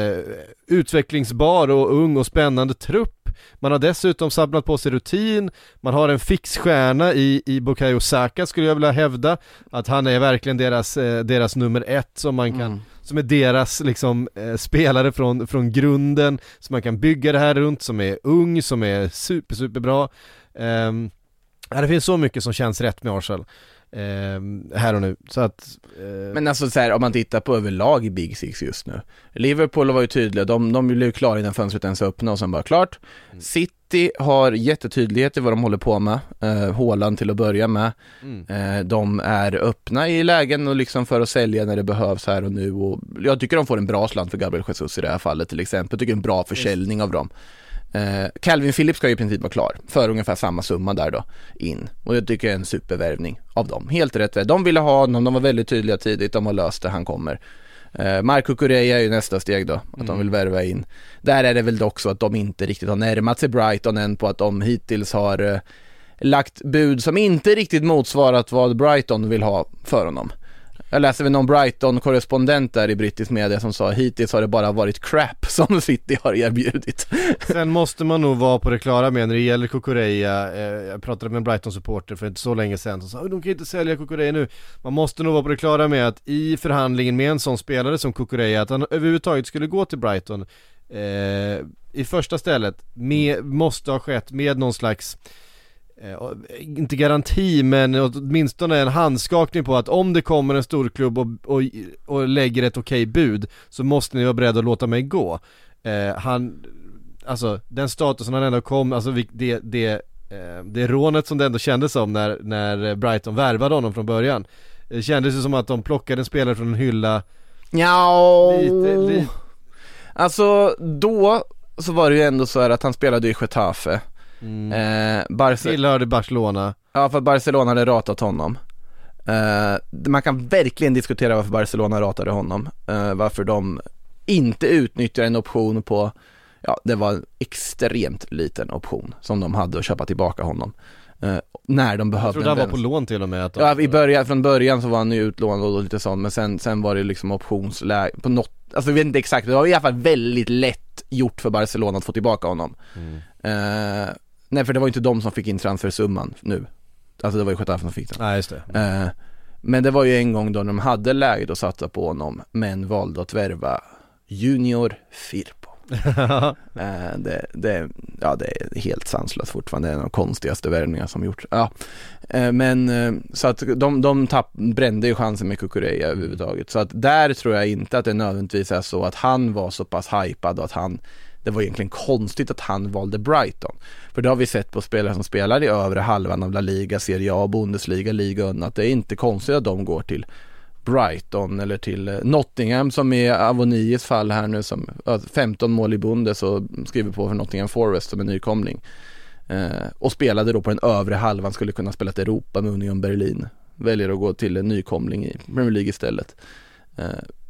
utvecklingsbar och ung och spännande trupp. Man har dessutom samlat på sig rutin, man har en fixstjärna i, i Bukayo Saka skulle jag vilja hävda, att han är verkligen deras, deras nummer ett som man kan Mm som är deras liksom eh, spelare från, från grunden, som man kan bygga det här runt, som är ung, som är super, superbra. Eh, ja, det finns så mycket som känns rätt med Arsenal eh, här och nu. Så att, eh, Men alltså så här, om man tittar på överlag i Big Six just nu. Liverpool var ju tydliga, de, de blev klara innan fönstret ens öppnade och sen bara klart. Mm. City har jättetydlighet i vad de håller på med. Eh, till att börja med. mm. Eh, de är öppna i lägen och liksom för att sälja när det behövs här och nu och jag tycker de får en bra slant för Gabriel Jesus i det här fallet till exempel. Jag tycker en bra försäljning av dem. Eh, Calvin Phillips ska ju i princip vara klar för ungefär samma summa där då in och jag tycker det är en supervärvning av dem. Helt rätt. De ville ha honom, de var väldigt tydliga tidigt, de har löst det, han kommer. Eh, Marco Correa är ju nästa steg då, att de vill värva in. Där är det väl dock så att de inte riktigt har närmat sig Brighton än på att de hittills har eh, lagt bud som inte riktigt motsvarat vad Brighton vill ha för honom. Jag läste väl någon Brighton-korrespondent där i brittisk media som sa hittills har det bara varit crap (laughs) som City har erbjudit. Sen måste man nog vara på det klara med när det gäller Kukureya, eh, jag pratade med en Brighton-supporter för inte så länge sedan som sa de kan inte sälja Kukureya nu. Man måste nog vara på det klara med att i förhandlingen med en sån spelare som Kukureya, att han överhuvudtaget skulle gå till Brighton eh, i första stället, med, måste ha skett med någon slags eh, inte garanti men åtminstone en handskakning på att om det kommer en storklubb och, och, och lägger ett okej bud så måste ni vara beredda att låta mig gå. Eh, han, alltså den statusen han ändå kom, alltså det, det, eh, det rånet som det ändå kändes som när, när Brighton värvade honom från början. Det kändes ju som att de plockade en spelare från en hylla Ja, lite, lite Alltså då så var det ju ändå så här att han spelade i Getafe. Mm. Eh, Barce- Tillhörde Barcelona. ja, för att Barcelona hade ratat honom. Eh, man kan verkligen diskutera varför Barcelona ratade honom. Eh, varför de inte utnyttjar en option på, ja det var en extremt liten option som de hade att köpa tillbaka honom. Eh, när de Jag behövde trodde han var på lån till och med att de, Ja, i början, från början så var han ju utlånad och lite sånt, men sen, sen var det liksom optionsläge på något, alltså jag vet inte exakt, det var i alla fall väldigt lätt gjort för Barcelona att få tillbaka honom. Mm. Eh, nej, för det var ju inte de som fick in transfersumman nu. Alltså det var ju Getafe som fick den. Nej just det. Eh, men det var ju en gång då de hade läget att satsa på honom, men valde att värva Junior Firpo. (laughs) Eh, det, det, ja, det är helt sanslöst fortfarande, det är en av de konstigaste värvningar som gjorts. Ja. Eh, men eh, så att de, de tapp, brände ju chansen med Kukureya överhuvudtaget. Så att där tror jag inte att det nödvändigtvis är så att han var så pass hypad och att han det var egentligen konstigt att han valde Brighton. För det har vi sett på spelare som spelar i övre halvan av La Liga, Serie A, Bundesliga, Liga att det är inte konstigt att de går till Brighton eller till eh, Nottingham som i Avonies fall här nu som 15 mål i Bundes och skriver på för Nottingham Forest som en nykomling. Eh, och spelade då på den övre halvan, skulle kunna spela till Europa med Union Berlin. Väljer att gå till en nykomling i Premier League istället. Eh,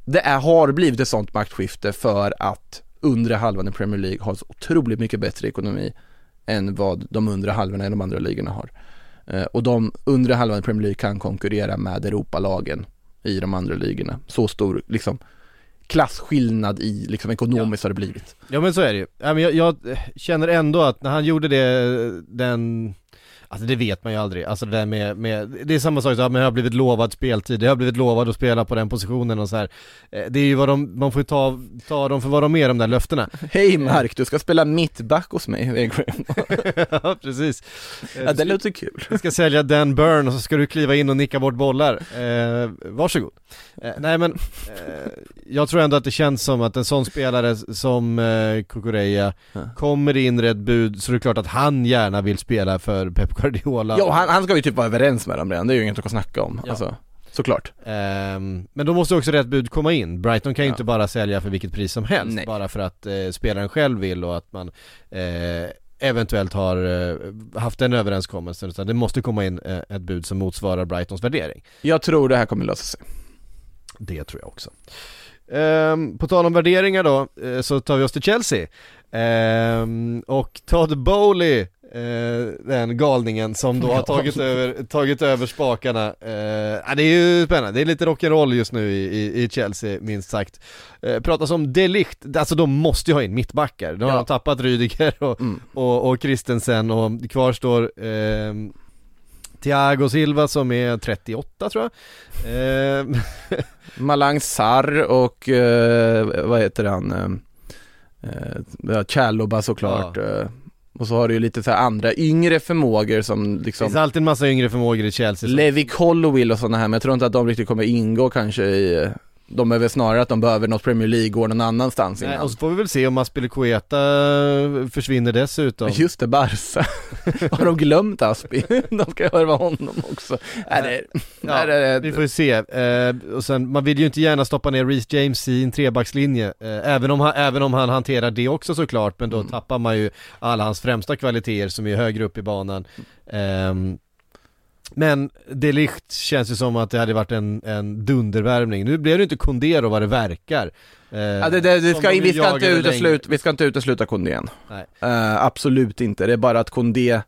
det är, har blivit ett sånt maktskifte för att undre halvan i Premier League har så otroligt mycket bättre ekonomi än vad de undre halvorna i de andra ligorna har. Eh, och de undre halvan i Premier League kan konkurrera med Europalagen i de andra ligorna. Så stor liksom klasskillnad i liksom ekonomiskt har det blivit. Ja men så är det ju. Ja, jag, jag känner ändå att när han gjorde det, den Alltså det vet man ju aldrig, alltså det där med, med det är samma sak, så, ja, men jag har blivit lovad speltid, jag har blivit lovad att spela på den positionen och så här. Eh, Det är ju vad de, man får ju ta, ta dem för vad de är de där löftena (laughs) Hej Mark, du ska spela mittback hos mig. (laughs) Ja precis Eh, ja, det låter kul. Jag ska sälja Dan Burn och så ska du kliva in och nicka bort bollar. Eh, varsågod. Eh, nej men, eh, jag tror ändå att det känns som att en sån spelare som eh, Kukureya kommer in rätt bud så det är klart att han gärna vill spela för Pep Guardiola. Ja, han, han ska ju typ vara överens med dem redan, det är ju inget att snacka om. Ja. Alltså, såklart. Ehm, men då måste också rätt bud komma in. Brighton kan ju Ja. inte bara sälja för vilket pris som helst Nej. bara för att eh, spelaren själv vill och att man eh, eventuellt har eh, haft en överenskommelse utan det måste komma in eh, ett bud som motsvarar Brightons värdering. Jag tror det här kommer lösa sig. Det tror jag också. Ehm, på tal om värderingar då, eh, så tar vi oss till Chelsea. Ehm, och Todd Bowley, eh, den galningen som då (laughs) har Ja. tagit över, tagit över spakarna. Eh, ja, det är ju spännande, det är lite rock'n'roll just nu i, i, i Chelsea minst sagt. Eh, pratas om Delicht, alltså de måste ju ha in mittbackar. Nu har Ja. de tappat Rydiger och, Mm. och, och Christensen och kvar står ehm, Thiago Silva som är 38 tror jag. Ehm, (laughs) Malang Sarr och, eh, vad heter han, eh, eh, Chaloba såklart. Eh, Och så har du ju lite så här andra yngre förmågor som Det liksom finns alltid en massa yngre förmågor i Chelsea Levi Collowill och sådana här, men jag tror inte att de riktigt kommer ingå kanske i de väl snarare att de behöver något Premier League-år någon annanstans Nej, innan. och så får vi väl se om Aspilicueta försvinner dessutom. Just det, Barca. (laughs) Har de glömt Aspi? (laughs) De ska värva honom också. Nej, det, Ja, nej, det, Vi får ju se, eh, och sen, man vill ju inte gärna stoppa ner Reece James i en trebackslinje, eh, även, om han, även om han hanterar det också såklart, men då Mm. tappar man ju alla hans främsta kvaliteter som är högre upp i banan. Ehm, men De Ligt känns ju som att det hade varit en, en dundervärvning. Nu blev det inte Kondero vad det verkar. Eh, Ja, det, det, det ska, vi, ska inte utesluta, vi ska inte utesluta Kondé än. Nej. Eh, absolut inte, det är bara att Kondé,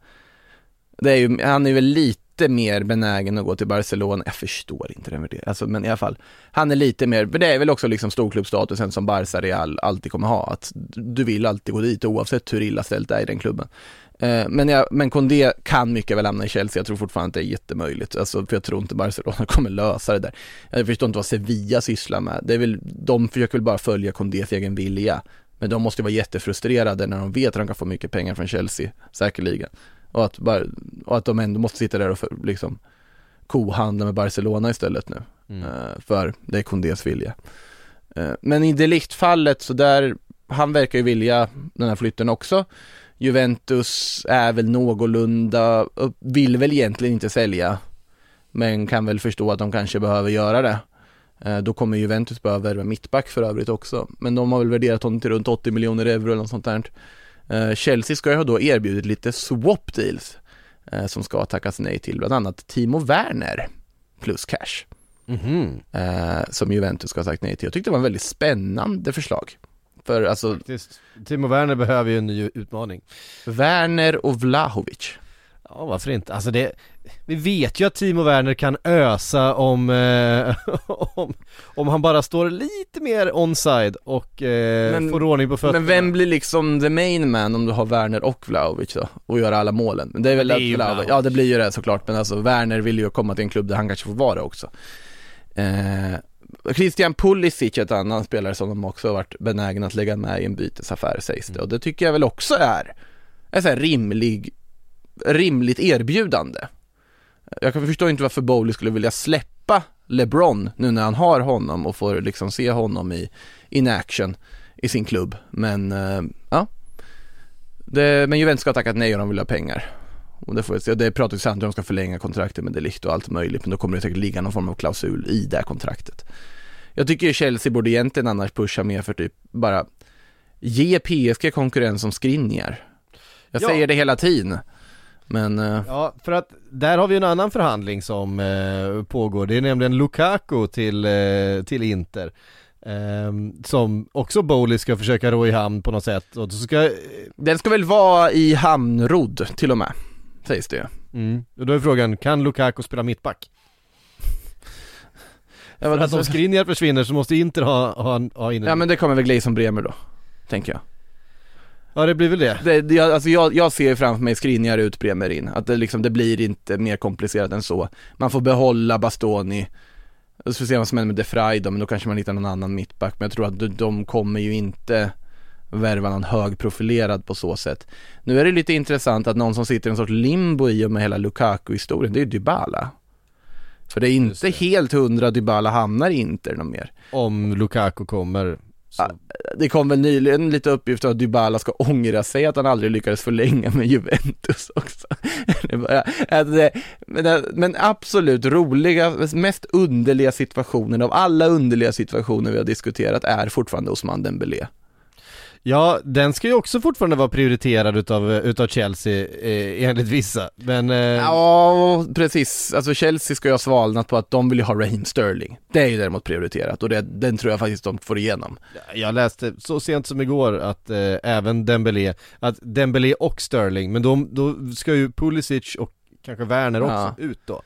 det är ju, han är väl lite mer benägen att gå till Barcelona, jag förstår inte den värderingen, alltså, men i alla fall, han är lite mer, för det är väl också liksom storklubbstatusen som Barca Real alltid kommer ha, att du vill alltid gå dit oavsett hur illa ställt det är i den klubben. Eh, Men, jag, men Kondé kan mycket väl hamna i Chelsea, jag tror fortfarande att det är jättemöjligt, alltså, för jag tror inte Barcelona (laughs) kommer lösa det där. Jag förstår inte vad Sevilla sysslar med, det är väl, de försöker väl bara följa Kondés egen vilja. Men de måste vara jättefrustrerade när de vet att de kan få mycket pengar från Chelsea, säkerligen. Och att, bara, och att de ändå måste sitta där och för, liksom kohandla med Barcelona istället nu. Mm. Eh, för det är Kondés vilja. Eh, men i det fallet så där, han verkar ju vilja den här flytten också. Juventus är väl någorlunda, vill väl egentligen inte sälja, men kan väl förstå att de kanske behöver göra det. Eh, Då kommer Juventus behöva värva mittback för övrigt också, men de har väl värderat honom till runt 80 miljoner euro eller något sånt där. Eh, Chelsea ska ju ha då erbjudit lite swap deals eh, som ska tackas nej till, bland annat Timo Werner plus cash Mhm. eh, som Juventus ska ha sagt nej till. Jag tyckte det var en väldigt spännande förslag. För alltså Faktiskt. Timo Werner behöver ju en ny utmaning. Werner och Vlahovic. Ja, varför inte? Alltså det, vi vet ju att Timo Werner kan ösa om, eh, (laughs) om, om han bara står lite mer onside och eh, Men- får ordning på fötterna. Men vem blir liksom the main man om du har Werner och Vlahovic då? Och gör alla målen? Men det är väl Det är att Vlahovic, ja det blir ju det såklart, men alltså Werner vill ju komma till en klubb där han kanske får vara också. Eh, Christian Pulisic är ett annan spelare som de också har varit benägna att lägga med i en bytesaffär sägs det och det tycker jag väl också är en sån här rimlig, rimligt erbjudande. Jag kan förstå inte varför Bowley skulle vilja släppa LeBron nu när han har honom och får liksom se honom i in action i sin klubb. Men eh, ja, det, men Juventus ska ha tackat nej och de vill ha pengar. Och det, får vi se. det sant om de ska förlänga kontraktet med Delict och allt möjligt men då kommer det säkert ligga någon form av klausul i det kontraktet. Jag tycker Chelsea borde egentligen annars pusha mer för typ bara ge PSG konkurrens som Skriniar. Jag Ja. säger det hela tiden. Men eh, Ja, för att där har vi en annan förhandling som eh, pågår. Det är nämligen Lukaku till, eh, till Inter. Ehm, som också Bowley ska försöka ro i hamn på något sätt och så ska, den ska väl vara i hamnrodd till och med, sägs det ju. mm, och då är frågan, kan Lukaku spela mittback? Ja, För att om Skriniar försvinner så måste Inter ha, ha, ha in en ja men det kommer väl Gleison Bremer då, tänker jag. Ja det blir väl det. Det, det, jag, alltså jag, jag ser framför mig Skriniar ut, Bremer in. Att det liksom, det blir inte mer komplicerat än så. Man får behålla Bastoni. Och så får vi se vad som händer med De Frey då, men då kanske man hittar någon annan mittback. Men jag tror att de, de kommer ju inte värva någon högprofilerad på så sätt. Nu är det lite intressant att någon som sitter i en sorts limbo i och med hela Lukaku-historien, det är Dybala. För det är inte helt hundra Dybala hamnar i Inter någon mer. Om Lukaku kommer. Så. Det kom väl nyligen lite uppgifter att Dybala ska ångra sig att han aldrig lyckades förlänga med Juventus också. (laughs) Det det, det- men absolut roliga, mest underliga situationen av alla underliga situationer vi har diskuterat är fortfarande Osman Dembélé. Ja, den ska ju också fortfarande vara prioriterad utav, utav Chelsea eh, enligt vissa, men eh, Ja, precis. Alltså Chelsea ska ju ha svalnat på att de vill ju ha Raheem Sterling. Det är ju däremot prioriterat och det, den tror jag faktiskt de får igenom. jag läste så sent som igår att eh, även Dembélé, att Dembélé och Sterling, men de, då ska ju Pulisic och kanske Werner också Ja. ut då.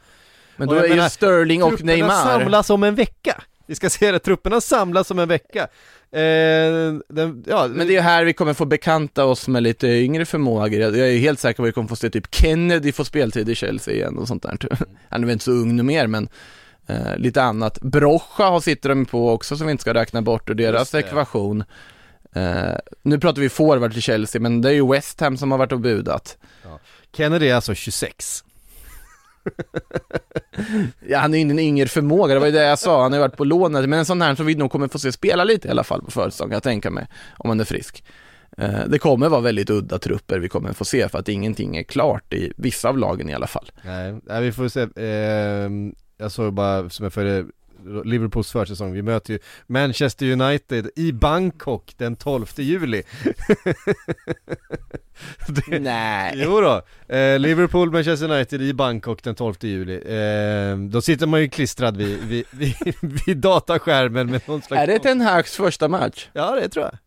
Men då är ju menar, Sterling och Trupperna Neymar. samlas om en vecka! Vi ska se det, trupperna samlas om en vecka. Eh, den, ja, Men det är här vi kommer få bekanta oss med lite yngre förmågor. Jag jag är helt säker på att vi kommer få se typ Kennedy få speltid i Chelsea igen och sånt där. (laughs) Han är väl inte så ung nu mer men eh, lite annat. Brocha har sitter de på också som vi inte ska räkna bort ur deras ekvation. Eh, nu pratar vi forward till Chelsea, men det är ju West Ham som har varit och budat. Kennedy är alltså 26. (laughs) Ja, han är ju ingen yngre förmåga, det var ju det jag sa, han har ju varit på lånet, men en sån här som vi nog kommer få se spela lite i alla fall på försäsong, kan jag tänka mig, om han är frisk. Eh, det kommer vara väldigt udda trupper vi kommer få se för att ingenting är klart i vissa av lagen i alla fall. Nej, nej vi får se. Ehm, jag såg bara som jag följde Liverpools försäsong, vi möter ju Manchester United i Bangkok den 12 juli (laughs) (laughs) det, Nej. Jo då. Eh, Liverpool, Manchester United i Bangkok den 12 juli eh, Då sitter man ju klistrad vid, vid, vid, (laughs) vid dataskärmen med någon slags Är det Ten Hags första match? Ja det tror jag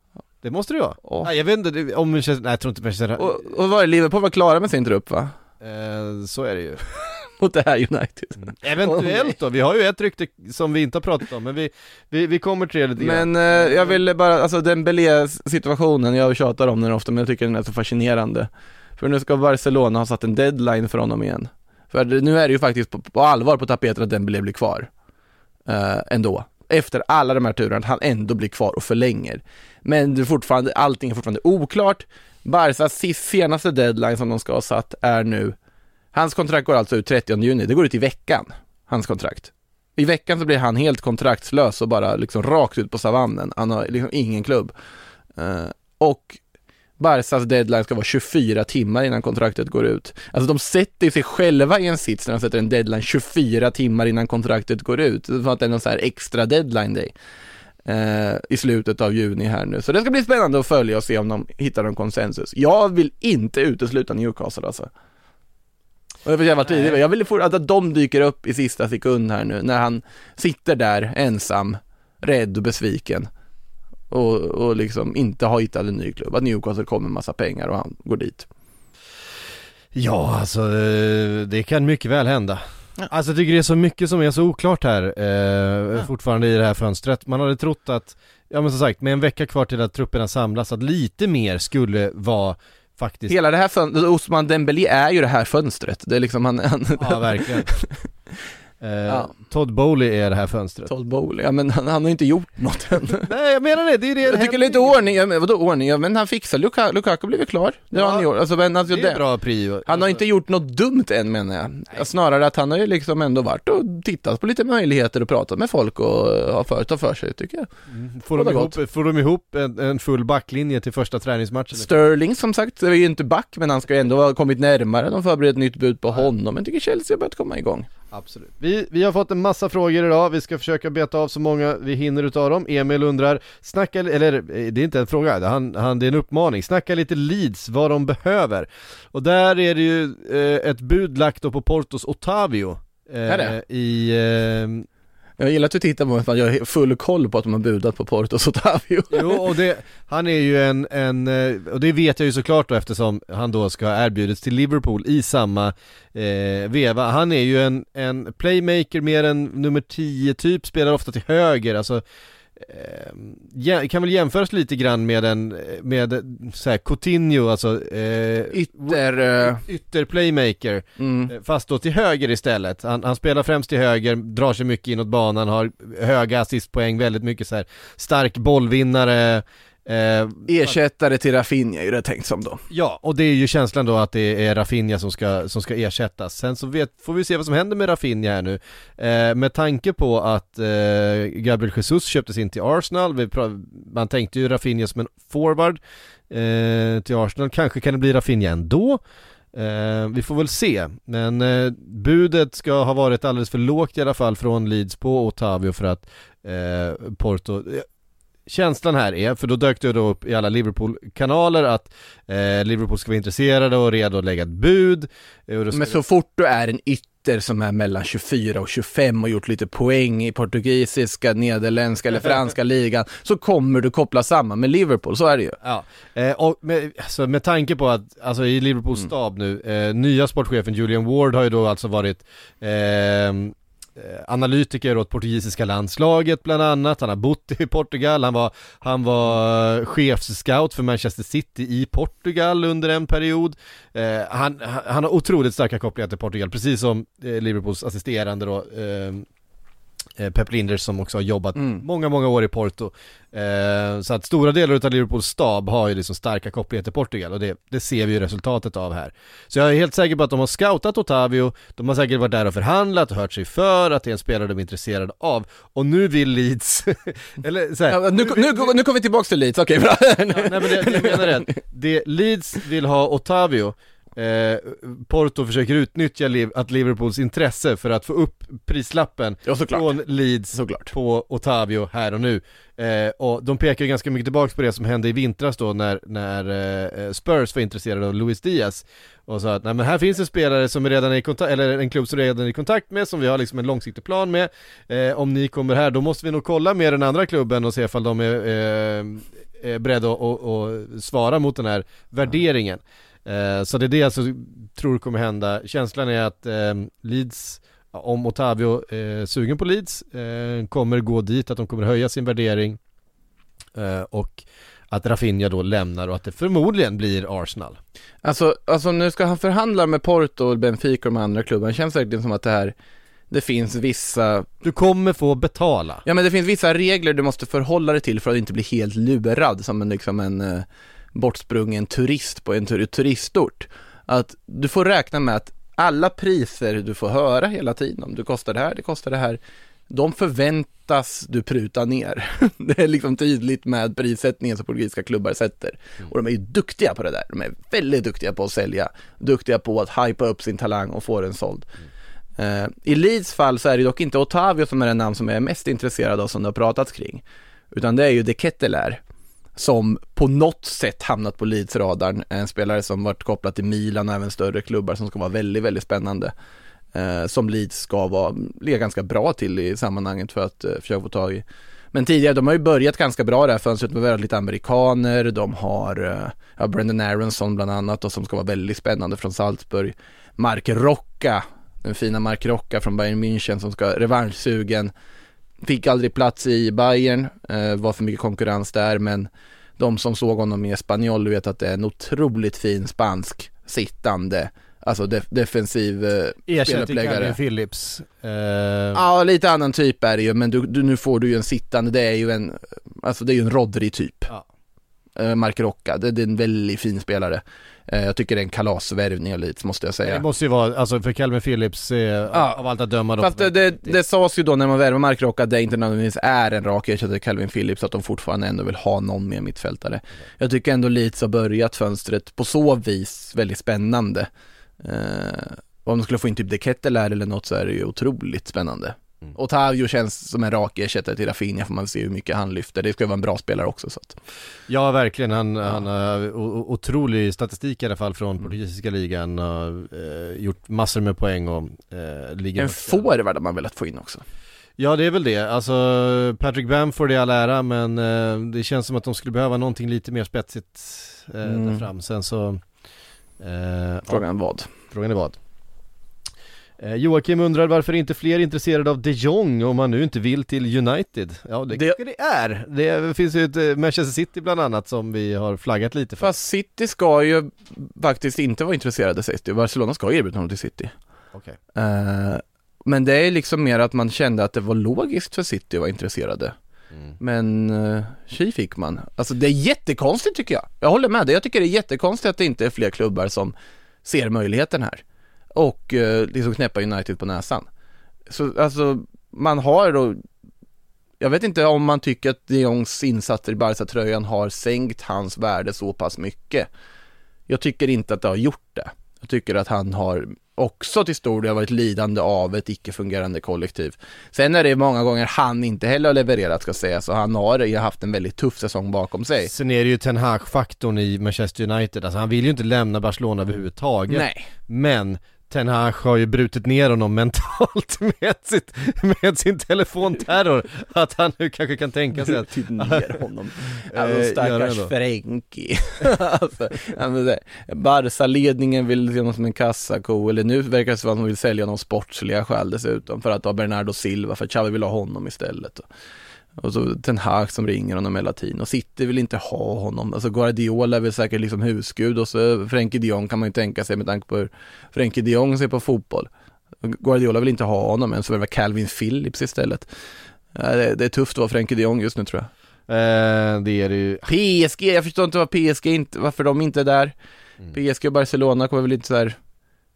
Det måste det vara. Åh. Nej, jag vet inte, om Manchester, nej jag tror inte Manchester Och, och var det Liverpool var klara med sin trupp va? eh, Så är det ju (laughs) Mot det här United. Mm. Eventuellt då, vi har ju ett rykte som vi inte har pratat om men vi, vi, vi kommer till det lite. Men eh, jag ville bara, alltså den situationen jag tjatar om den ofta men jag tycker den är så fascinerande. För nu ska Barcelona ha satt en deadline för honom igen. För nu är det ju faktiskt på, på allvar på tapeten att Dembélé blir kvar. Eh, ändå. Efter alla de här turerna, att han ändå blir kvar och förlänger. Men det är fortfarande, allting är fortfarande oklart. Barcas senaste deadline som de ska ha satt är nu, hans kontrakt går alltså ut 30 juni, det går ut i veckan, hans kontrakt. I veckan så blir han helt kontraktslös och bara liksom rakt ut på savannen. Han har liksom ingen klubb. Uh, och Barcas deadline ska vara 24 timmar innan kontraktet går ut. Alltså de sätter sig själva i en sits när de sätter en deadline 24 timmar innan kontraktet går ut. Det är som att det är någon så här extra deadline day. eh, I slutet av juni här nu. Så det ska bli spännande att följa och se om de hittar någon konsensus. Jag vill inte utesluta Newcastle alltså. Och det var jävla tidigt. Jag vill få att de dyker upp i sista sekund här nu när han sitter där ensam, rädd och besviken och, och liksom inte har hittat en ny klubb. Att Newcastle kommer med massa pengar och han går dit. Ja, alltså eh, det kan mycket väl hända. Alltså jag tycker det är så mycket som är så oklart här eh, fortfarande i det här fönstret. Man hade trott att, ja men som sagt, med en vecka kvar till att trupperna samlas, att lite mer skulle vara faktiskt Hela det här fönstret, Osman Dembélé är ju det här fönstret. Det är liksom han, han Ja, verkligen. (laughs) Eh, Ja. Todd Bowley är det här fönstret. Todd Bowley, ja men han, han har ju inte gjort något än. (laughs) Nej jag menar det, det är det Jag tycker lite ordning, ja, men vadå ordning? Ja, men han fixar, Lukaku, Lukaku blev ju klar. Det har Ja, han gjort. Alltså, men, alltså, Det är det, bra prio. han har inte gjort något dumt än menar jag. Snarare att han har ju liksom ändå varit och tittat på lite möjligheter och pratat med folk och har för, ta för sig tycker jag. Får de, ihop, får de ihop en, en full backlinje till första träningsmatchen? Sterling som sagt, är ju inte back men han ska ju ändå ha kommit närmare. De förbereder ett nytt bud på honom. Men tycker Chelsea har börjat komma igång. Absolut. Vi, vi har fått en massa frågor idag, vi ska försöka beta av så många vi hinner utav dem. Emil undrar, snacka, eller eh, det är inte en fråga, han, han, det är en uppmaning, snacka lite Leeds, vad de behöver. Och där är det ju eh, ett bud lagt då på Portos Otavio. Eh? I, eh, jag gillar att du tittar på mig för att jag har full koll på att de har budat på Porto Sotavio (laughs) Jo, och det, han är ju en, en, eh, och det vet jag ju såklart då eftersom han då ska ha erbjudits till Liverpool i samma eh, veva. Han är ju en, en playmaker mer än nummer 10 typ, spelar ofta till höger, alltså eh, jä- kan väl jämföras lite grann med en, med så här, Coutinho, alltså eh, Ytter... eh, ytter playmaker, Mm. eh, fast då till höger istället. Han, han spelar främst till höger, drar sig mycket inåt banan, har höga assistpoäng, väldigt mycket så här stark bollvinnare, eh, Ersättare till Rafinha är det tänkt som då. Ja, och det är ju känslan då att det är Rafinha som ska, som ska ersättas. Sen så vet, får vi se vad som händer med Rafinha här nu. Eh, med tanke på att eh, Gabriel Jesus köptes in till Arsenal, vi pra- man tänkte ju Rafinha som en forward eh, till Arsenal, kanske kan det bli Rafinha ändå. Eh, vi får väl se, men eh, budet ska ha varit alldeles för lågt i alla fall från Leeds på Otavio för att eh, Porto Känslan här är, för då dök det då upp i alla Liverpool-kanaler att eh, Liverpool ska vara intresserade och redo att lägga ett bud. Eh, Men så fort du är en ytter som är mellan 24 och 25 och gjort lite poäng i portugisiska, nederländska eller franska (laughs) ligan så kommer du koppla samman med Liverpool, så är det ju. Ja, eh, och med, alltså med tanke på att, alltså i Liverpools Mm. stab nu, eh, nya sportchefen Julian Ward har ju då alltså varit eh, Eh, analytiker åt portugisiska landslaget bland annat, han har bott i Portugal, han var, han var eh, chefsscout för Manchester City i Portugal under en period. Eh, han, han- har otroligt starka kopplingar till Portugal, precis som eh, Liverpools assisterande då, eh, Pep Linders som också har jobbat Mm. många, många år i Porto. Eh, så att stora delar av Liverpools stab har ju liksom starka kopplingar till Portugal och det, det ser vi ju resultatet av här. Så jag är helt säker på att de har scoutat Otavio, de har säkert varit där och förhandlat och hört sig för att det är en spelare de är intresserade av. Och nu vill Leeds, (laughs) eller så här, Ja, nu, nu, nu kommer vi tillbaks till Leeds, okej bra. Ja, nej men det, det jag menar att det Leeds vill ha Otavio eh, Porto försöker utnyttja Liv, att Liverpools intresse för att få upp prislappen Ja, från Leeds Såklart. på Otavio här och nu. Eh, och de pekar ju ganska mycket tillbaks på det som hände i vintras då när, när eh, Spurs var intresserade av Luis Diaz och sa att nej men här finns en spelare som är redan är i kontakt, eller en klubb som redan är i kontakt med, som vi har liksom en långsiktig plan med. Eh, om ni kommer här, då måste vi nog kolla med den andra klubben och se ifall de är, eh, är beredda att svara mot den här värderingen. Eh, så det är det jag så tror kommer hända. Känslan är att eh, Leeds, om Otavio är sugen på Leeds, eh, kommer gå dit, att de kommer höja sin värdering eh, och att Rafinha då lämnar och att det förmodligen blir Arsenal. Alltså, alltså nu ska han förhandla med Porto, Benfica och de andra klubbarna. Det känns verkligen som att det här, det finns vissa, Du kommer få betala. ja men det finns vissa regler du måste förhålla dig till för att inte bli helt lurad som en, liksom en eh, bortsprungen turist på en tur- turistort. Att du får räkna med att alla priser du får höra hela tiden, om du kostar det här, det kostar det här, de förväntas du pruta ner. (laughs) Det är liksom tydligt med prissättningen som portugisiska klubbar sätter. Och de är ju duktiga på det där. De är väldigt duktiga på att sälja, duktiga på att hypa upp sin talang och få den såld. Eh, I Leeds fall så är det dock inte Otavio som är den namn som jag är mest intresserad av som det har pratats kring. Utan det är ju De Ketteler som på något sätt hamnat på Leeds-radarn. En spelare som varit kopplad till Milan och även större klubbar som ska vara väldigt, väldigt spännande. Eh, som Leeds ska vara, ligga ganska bra till i sammanhanget för att eh, försöka få tag i. Men tidigare, de har ju börjat ganska bra det här fönstret med väldigt lite amerikaner, de har eh, ja, Brendan Aronson bland annat och som ska vara väldigt spännande från Salzburg. Mark Rocca, den fina Mark Rocca från Bayern München som ska revanschsugen. Fick aldrig plats i Bayern, eh, var för mycket konkurrens där men de som såg honom i Espanyol vet att det är en otroligt fin spansk sittande, alltså def- defensiv eh, speluppläggare. Phillips. Eh, Ja, lite annan typ är det ju, men du, du, nu får du ju en sittande, det är ju en, alltså det är ju en Rodri typ. Ja. Eh, Mark Rocca, det, det är en väldigt fin spelare. Eh, jag tycker det är en kalasvärvning av Leeds måste jag Det säga. måste ju vara, alltså för Calvin Phillips, eh, av allt att döma då. Fast det, det, det sades ju då när man värvar Mark Rocca att det inte nödvändigtvis är en rak ersättare Calvin Phillips, att de fortfarande ändå vill ha någon mer mittfältare. Jag tycker ändå Leeds har börjat fönstret på så vis väldigt spännande. Eh, om de skulle få in typ De Ketteler eller något så är det ju otroligt spännande. Mm. Otavio känns som en rak ersättare till Rafinha får man se hur mycket han lyfter. Det ska vara en bra spelare också så att. Ja verkligen, han, han har o- otrolig statistik i alla fall från portugisiska ligan, har eh, gjort massor med poäng och eh, ligger En forward hade man velat få in också. Ja det är väl det, alltså Patrick Bamford i all ära men eh, det känns som att de skulle behöva någonting lite mer spetsigt eh, Mm. där fram sen så eh, ja, Frågan vad? frågan är vad? Eh, Joakim undrar varför inte fler är intresserade av de Jong om man nu inte vill till United? Ja det, Det- det är, det finns ju ett eh, Manchester City bland annat som vi har flaggat lite för Fast City ska ju faktiskt inte vara intresserade sägs det. Barcelona ska erbjuda honom till City. Okej. Eh, men det är liksom mer att man kände att det var logiskt för City att vara intresserade. Mm. Men uh, tji fick man. Alltså det är jättekonstigt tycker jag. Jag håller med dig. Jag tycker det är jättekonstigt att det inte är fler klubbar som ser möjligheten här. Och uh, liksom knäppa United på näsan. Så alltså, man har då jag vet inte om man tycker att de Jongs insatser i Barca-tröjan har sänkt hans värde så pass mycket. Jag tycker inte att det har gjort det. Jag tycker att han har också till stor del varit lidande av ett icke-fungerande kollektiv. Sen är det många gånger han inte heller har levererat ska sägas och han har ju haft en väldigt tuff säsong bakom sig. Sen är det ju Ten Hag-faktorn i Manchester United, alltså han vill ju inte lämna Barcelona överhuvudtaget Nej, Men Ten Hag har ju brutit ner honom (laughs) mentalt med, sitt, med sin telefonterror Att han nu kanske kan tänka sig att till ner honom. (laughs) Eh, Alltså stackars då. Frenkie. (laughs) alltså, Barca-ledningen vill se honom som en kassako, eller nu verkar det som att de vill sälja honom sportsliga skäl dessutom, för att ha Bernardo Silva, för Xavi vill ha honom istället. Och så Ten Hag som ringer honom hela tiden och City vill inte ha honom. Alltså Guardiola är väl säkert liksom husgud och så Frenkie de Jong kan man ju tänka sig med tanke på hur Frenkie de Jong ser på fotboll. Guardiola vill inte ha honom, men så värvar Calvin Phillips istället. Det, det är tufft att vara Frenkie de Jong just nu tror jag. Eh, det är det ju. PSG, jag förstår inte vad PSG inte, varför de inte är där. Mm. PSG och Barcelona kommer väl inte så här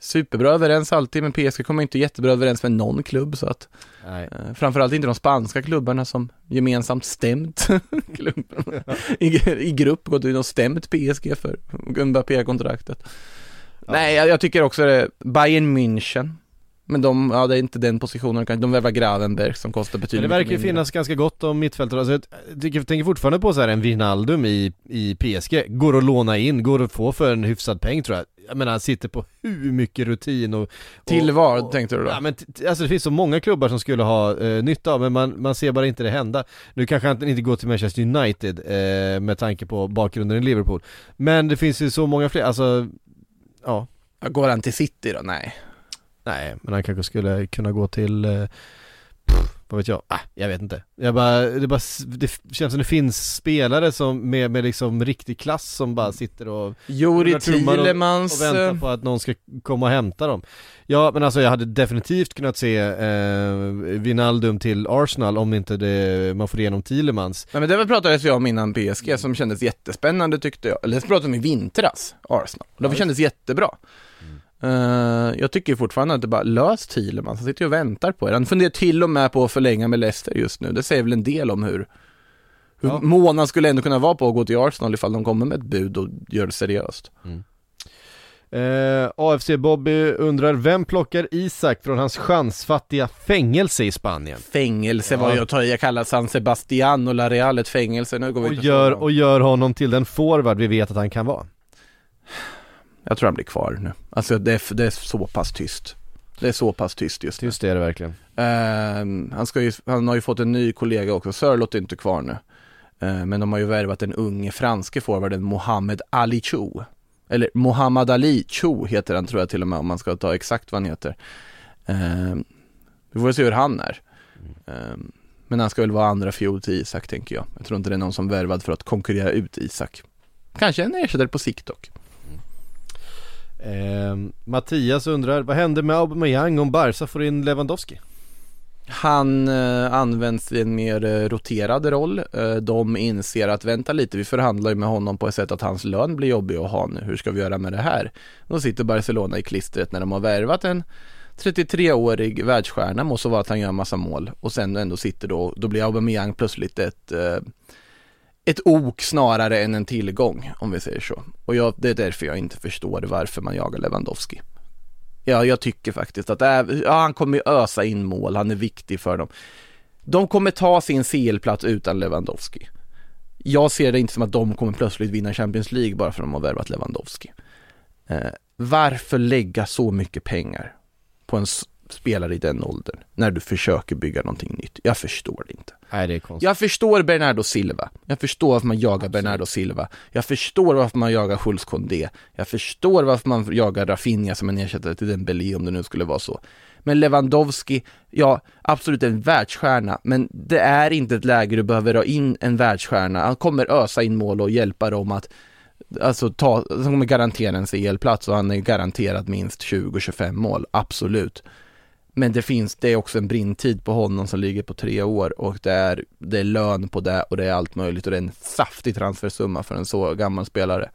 superbra överens alltid, men PSG kommer inte jättebra överens med någon klubb så att Nej. eh, Framförallt inte de spanska klubbarna som gemensamt stämt (laughs) klubben i, i grupp gått in och stämt PSG för Mbappé-kontraktet. Nej, jag, jag tycker också det, Bayern München men de, ja det är inte den positionen, de värvar Gravenberg som kostar Men betydligt det verkar ju mindre. finnas ganska gott om mittfältare, alltså jag tycker, jag tänker fortfarande på så här en Wijnaldum i, i PSG, går att låna in, går att få för en hyfsad peng tror jag. Jag menar han sitter på hur mycket rutin och... och Till vad tänkte du då? Ja men alltså det finns så många klubbar som skulle ha eh, nytta av, men man, man ser bara inte det hända. Nu kanske han inte går till Manchester United eh, med tanke på bakgrunden i Liverpool. Men det finns ju så många fler, alltså. Ja, Går han till City då? Nej. Nej, men han kanske skulle kunna gå till, eh, pff, vad vet jag, ah, jag vet inte. Jag bara, det, bara, det känns som det finns spelare som med, med liksom riktig klass som bara sitter och rullar tummar och- Thielemans, och väntar eh, på att någon ska komma och hämta dem. Ja, men alltså jag hade definitivt kunnat se eh, Wijnaldum till Arsenal om inte det, man får igenom Thielemans. Nej men det pratades ju om innan PSG som kändes jättespännande tyckte jag. Eller det pratade om i vintras, Arsenal. Och det kändes jättebra. Eh, jag tycker fortfarande att det bara lös Thielemans, han sitter ju och väntar på er. Han funderar till och med på att förlänga med Leicester just nu. Det säger väl en del om hur, hur Ja. mån han skulle ändå kunna vara på att gå till Arsenal ifall de kommer med ett bud och gör det seriöst. Eh, AFC Bobby undrar, vem plockar Isak från hans chansfattiga fängelse i Spanien? Fängelse Ja. var jag tar jag kallar San Sebastian och La Real ett fängelse. Nu går vi Och gör, och gör honom till den forward vi vet att han kan vara. Jag tror han blir kvar nu. Alltså det är, det är så pass tyst. Det är så pass tyst just nu. Just det är det verkligen. Ehm, han, ska ju, han har ju fått en ny kollega också, Sörlott är inte kvar nu. Ehm, men de har ju värvat den unge franske forwarden Mohamed Ali Chou. Eller Mohammad Ali Chou heter han tror jag till och med om man ska ta exakt vad han heter. Ehm, vi får se hur han är. Ehm, men han ska väl vara andra fjol till Isak tänker jag. Jag tror inte det är någon som värvad för att konkurrera ut Isak. Kanske en ersättare på sikt dock. Eh, Mattias undrar, vad händer med Aubameyang om Barca får in Lewandowski? Han eh, används i en mer eh, roterad roll. Eh, de inser att vänta lite, vi förhandlar ju med honom på ett sätt att hans lön blir jobbig att ha nu. Hur ska vi göra med det här? Då sitter Barcelona i klistret när de har värvat en 33-årig världsstjärna, må så vara att han gör en massa mål och sen ändå sitter då, då blir Aubameyang plötsligt ett eh, ett ok snarare än en tillgång om vi säger så. Och jag, det är därför jag inte förstår varför man jagar Lewandowski. Ja, jag tycker faktiskt att är, ja, han kommer ju ösa in mål, han är viktig för dem. De kommer ta sin CL-plats utan Lewandowski. Jag ser det inte som att de kommer plötsligt vinna Champions League bara för att de har värvat Lewandowski. Eh, varför lägga så mycket pengar på en spelare i den åldern när du försöker bygga någonting nytt? Jag förstår det inte. Nej det är konstigt. Jag förstår Bernardo Silva. Jag förstår varför man jagar Bernardo Silva. Jag förstår varför man jagar Jules Condé. Jag förstår varför man jagar Rafinha som en ersättare till Dembélé om det nu skulle vara så. Men Lewandowski, ja absolut en världsstjärna, men det är inte ett läge du behöver ha in en världsstjärna. Han kommer ösa in mål och hjälpa dem att Alltså ta, han kommer garantera en CL-plats och han är garanterad minst 20-25 mål, absolut. Men det finns, det är också en brintid på honom som ligger på tre år och det är, det är lön på det och det är allt möjligt och det är en saftig transfersumma för en så gammal spelare.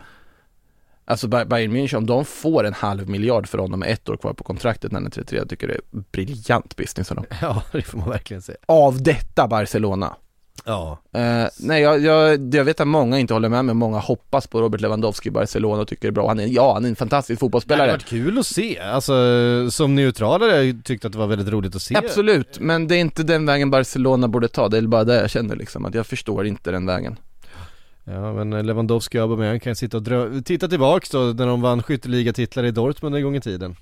Alltså Bay- Bayern München, om de får en halv miljard för honom med ett år kvar på kontraktet när han är 33, jag tycker det är briljant business av dem. (laughs) Ja det får man verkligen säga. Av detta Barcelona. Ja. Eh, nej, jag, jag, jag vet att många inte håller med mig, många hoppas på Robert Lewandowski i Barcelona och tycker det är bra. Han är, ja, han är en fantastisk Det hade fotbollsspelare. varit kul att se, alltså som neutral hade jag tyckt att det var väldigt roligt att se. Absolut, men det är inte den vägen Barcelona borde ta, det är bara det jag känner liksom, att jag förstår inte den vägen. Ja men Lewandowski och Aubameyang kan sitta och drö- titta tillbaks då när de vann skytteligatitlar i Dortmund en gång i tiden.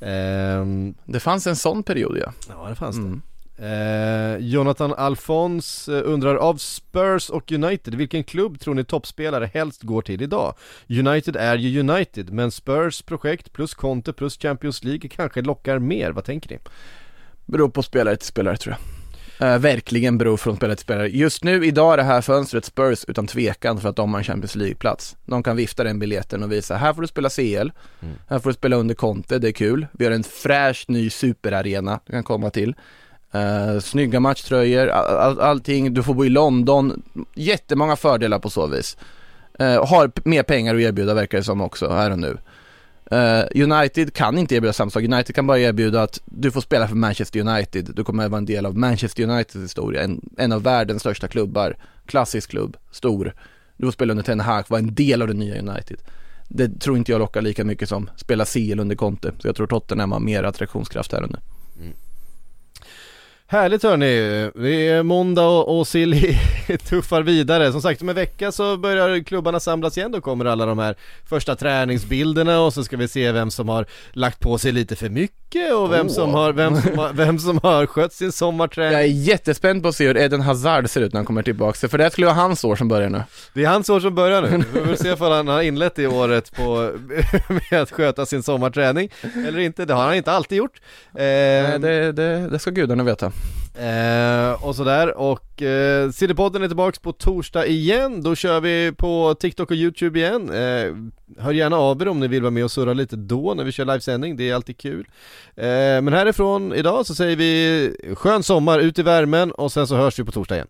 Ehm, Det fanns en sån period ja. ja det fanns det. Mm. Eh, Jonathan Alfons eh, undrar av Spurs och United, vilken klubb tror ni toppspelare helst går till idag? United är ju United, men Spurs projekt plus Conte plus Champions League kanske lockar mer, vad tänker ni? Beror på spelare till spelare tror jag. Eh, verkligen beror från spelare till spelare. Just nu, idag är det här fönstret Spurs utan tvekan för att de har en Champions League-plats. De kan vifta den biljetten och visa, här får du spela CL, här får du spela under Conte, det är kul. Vi har en fräsch ny superarena du kan komma till. Uh, snygga matchtröjor, all, all, allting, du får bo i London, jättemånga fördelar på så vis. Uh, har mer pengar att erbjuda verkar det som också, här och nu. Uh, United kan inte erbjuda samma sak, United kan bara erbjuda att du får spela för Manchester United, du kommer att vara en del av Manchester Uniteds historia, en, en av världens största klubbar, klassisk klubb, stor. Du får spela under Ten Hag, vara en del av det nya United. Det tror inte jag lockar lika mycket som spela CL under Conte, så jag tror Tottenham har mer attraktionskraft här och nu. Mm. Härligt hörni, det är måndag och, och Silly (laughs) tuffar vidare. Som sagt om en vecka så börjar klubbarna samlas igen, då kommer alla de här första träningsbilderna och så ska vi se vem som har lagt på sig lite för mycket och vem, Åh. som, har, vem, som, har, (laughs) vem som har skött sin sommarträning. Jag är jättespänd på att se hur Eden Hazard ser ut när han kommer tillbaka, för det skulle vara hans år som börjar nu. Det är hans år som börjar nu, (laughs) vi får se om han har inlett det året på, med att sköta sin sommarträning eller inte, det har han inte alltid gjort. Nej, det, det, det ska gudarna veta. Eh, och sådär, och eh, Sillypodden är tillbaks på torsdag igen, då kör vi på TikTok och YouTube igen. Eh, Hör gärna av er om ni vill vara med och surra lite då när vi kör livesändning, det är alltid kul. Eh, Men härifrån idag så säger vi skön sommar, ut i värmen och sen så hörs vi på torsdag igen.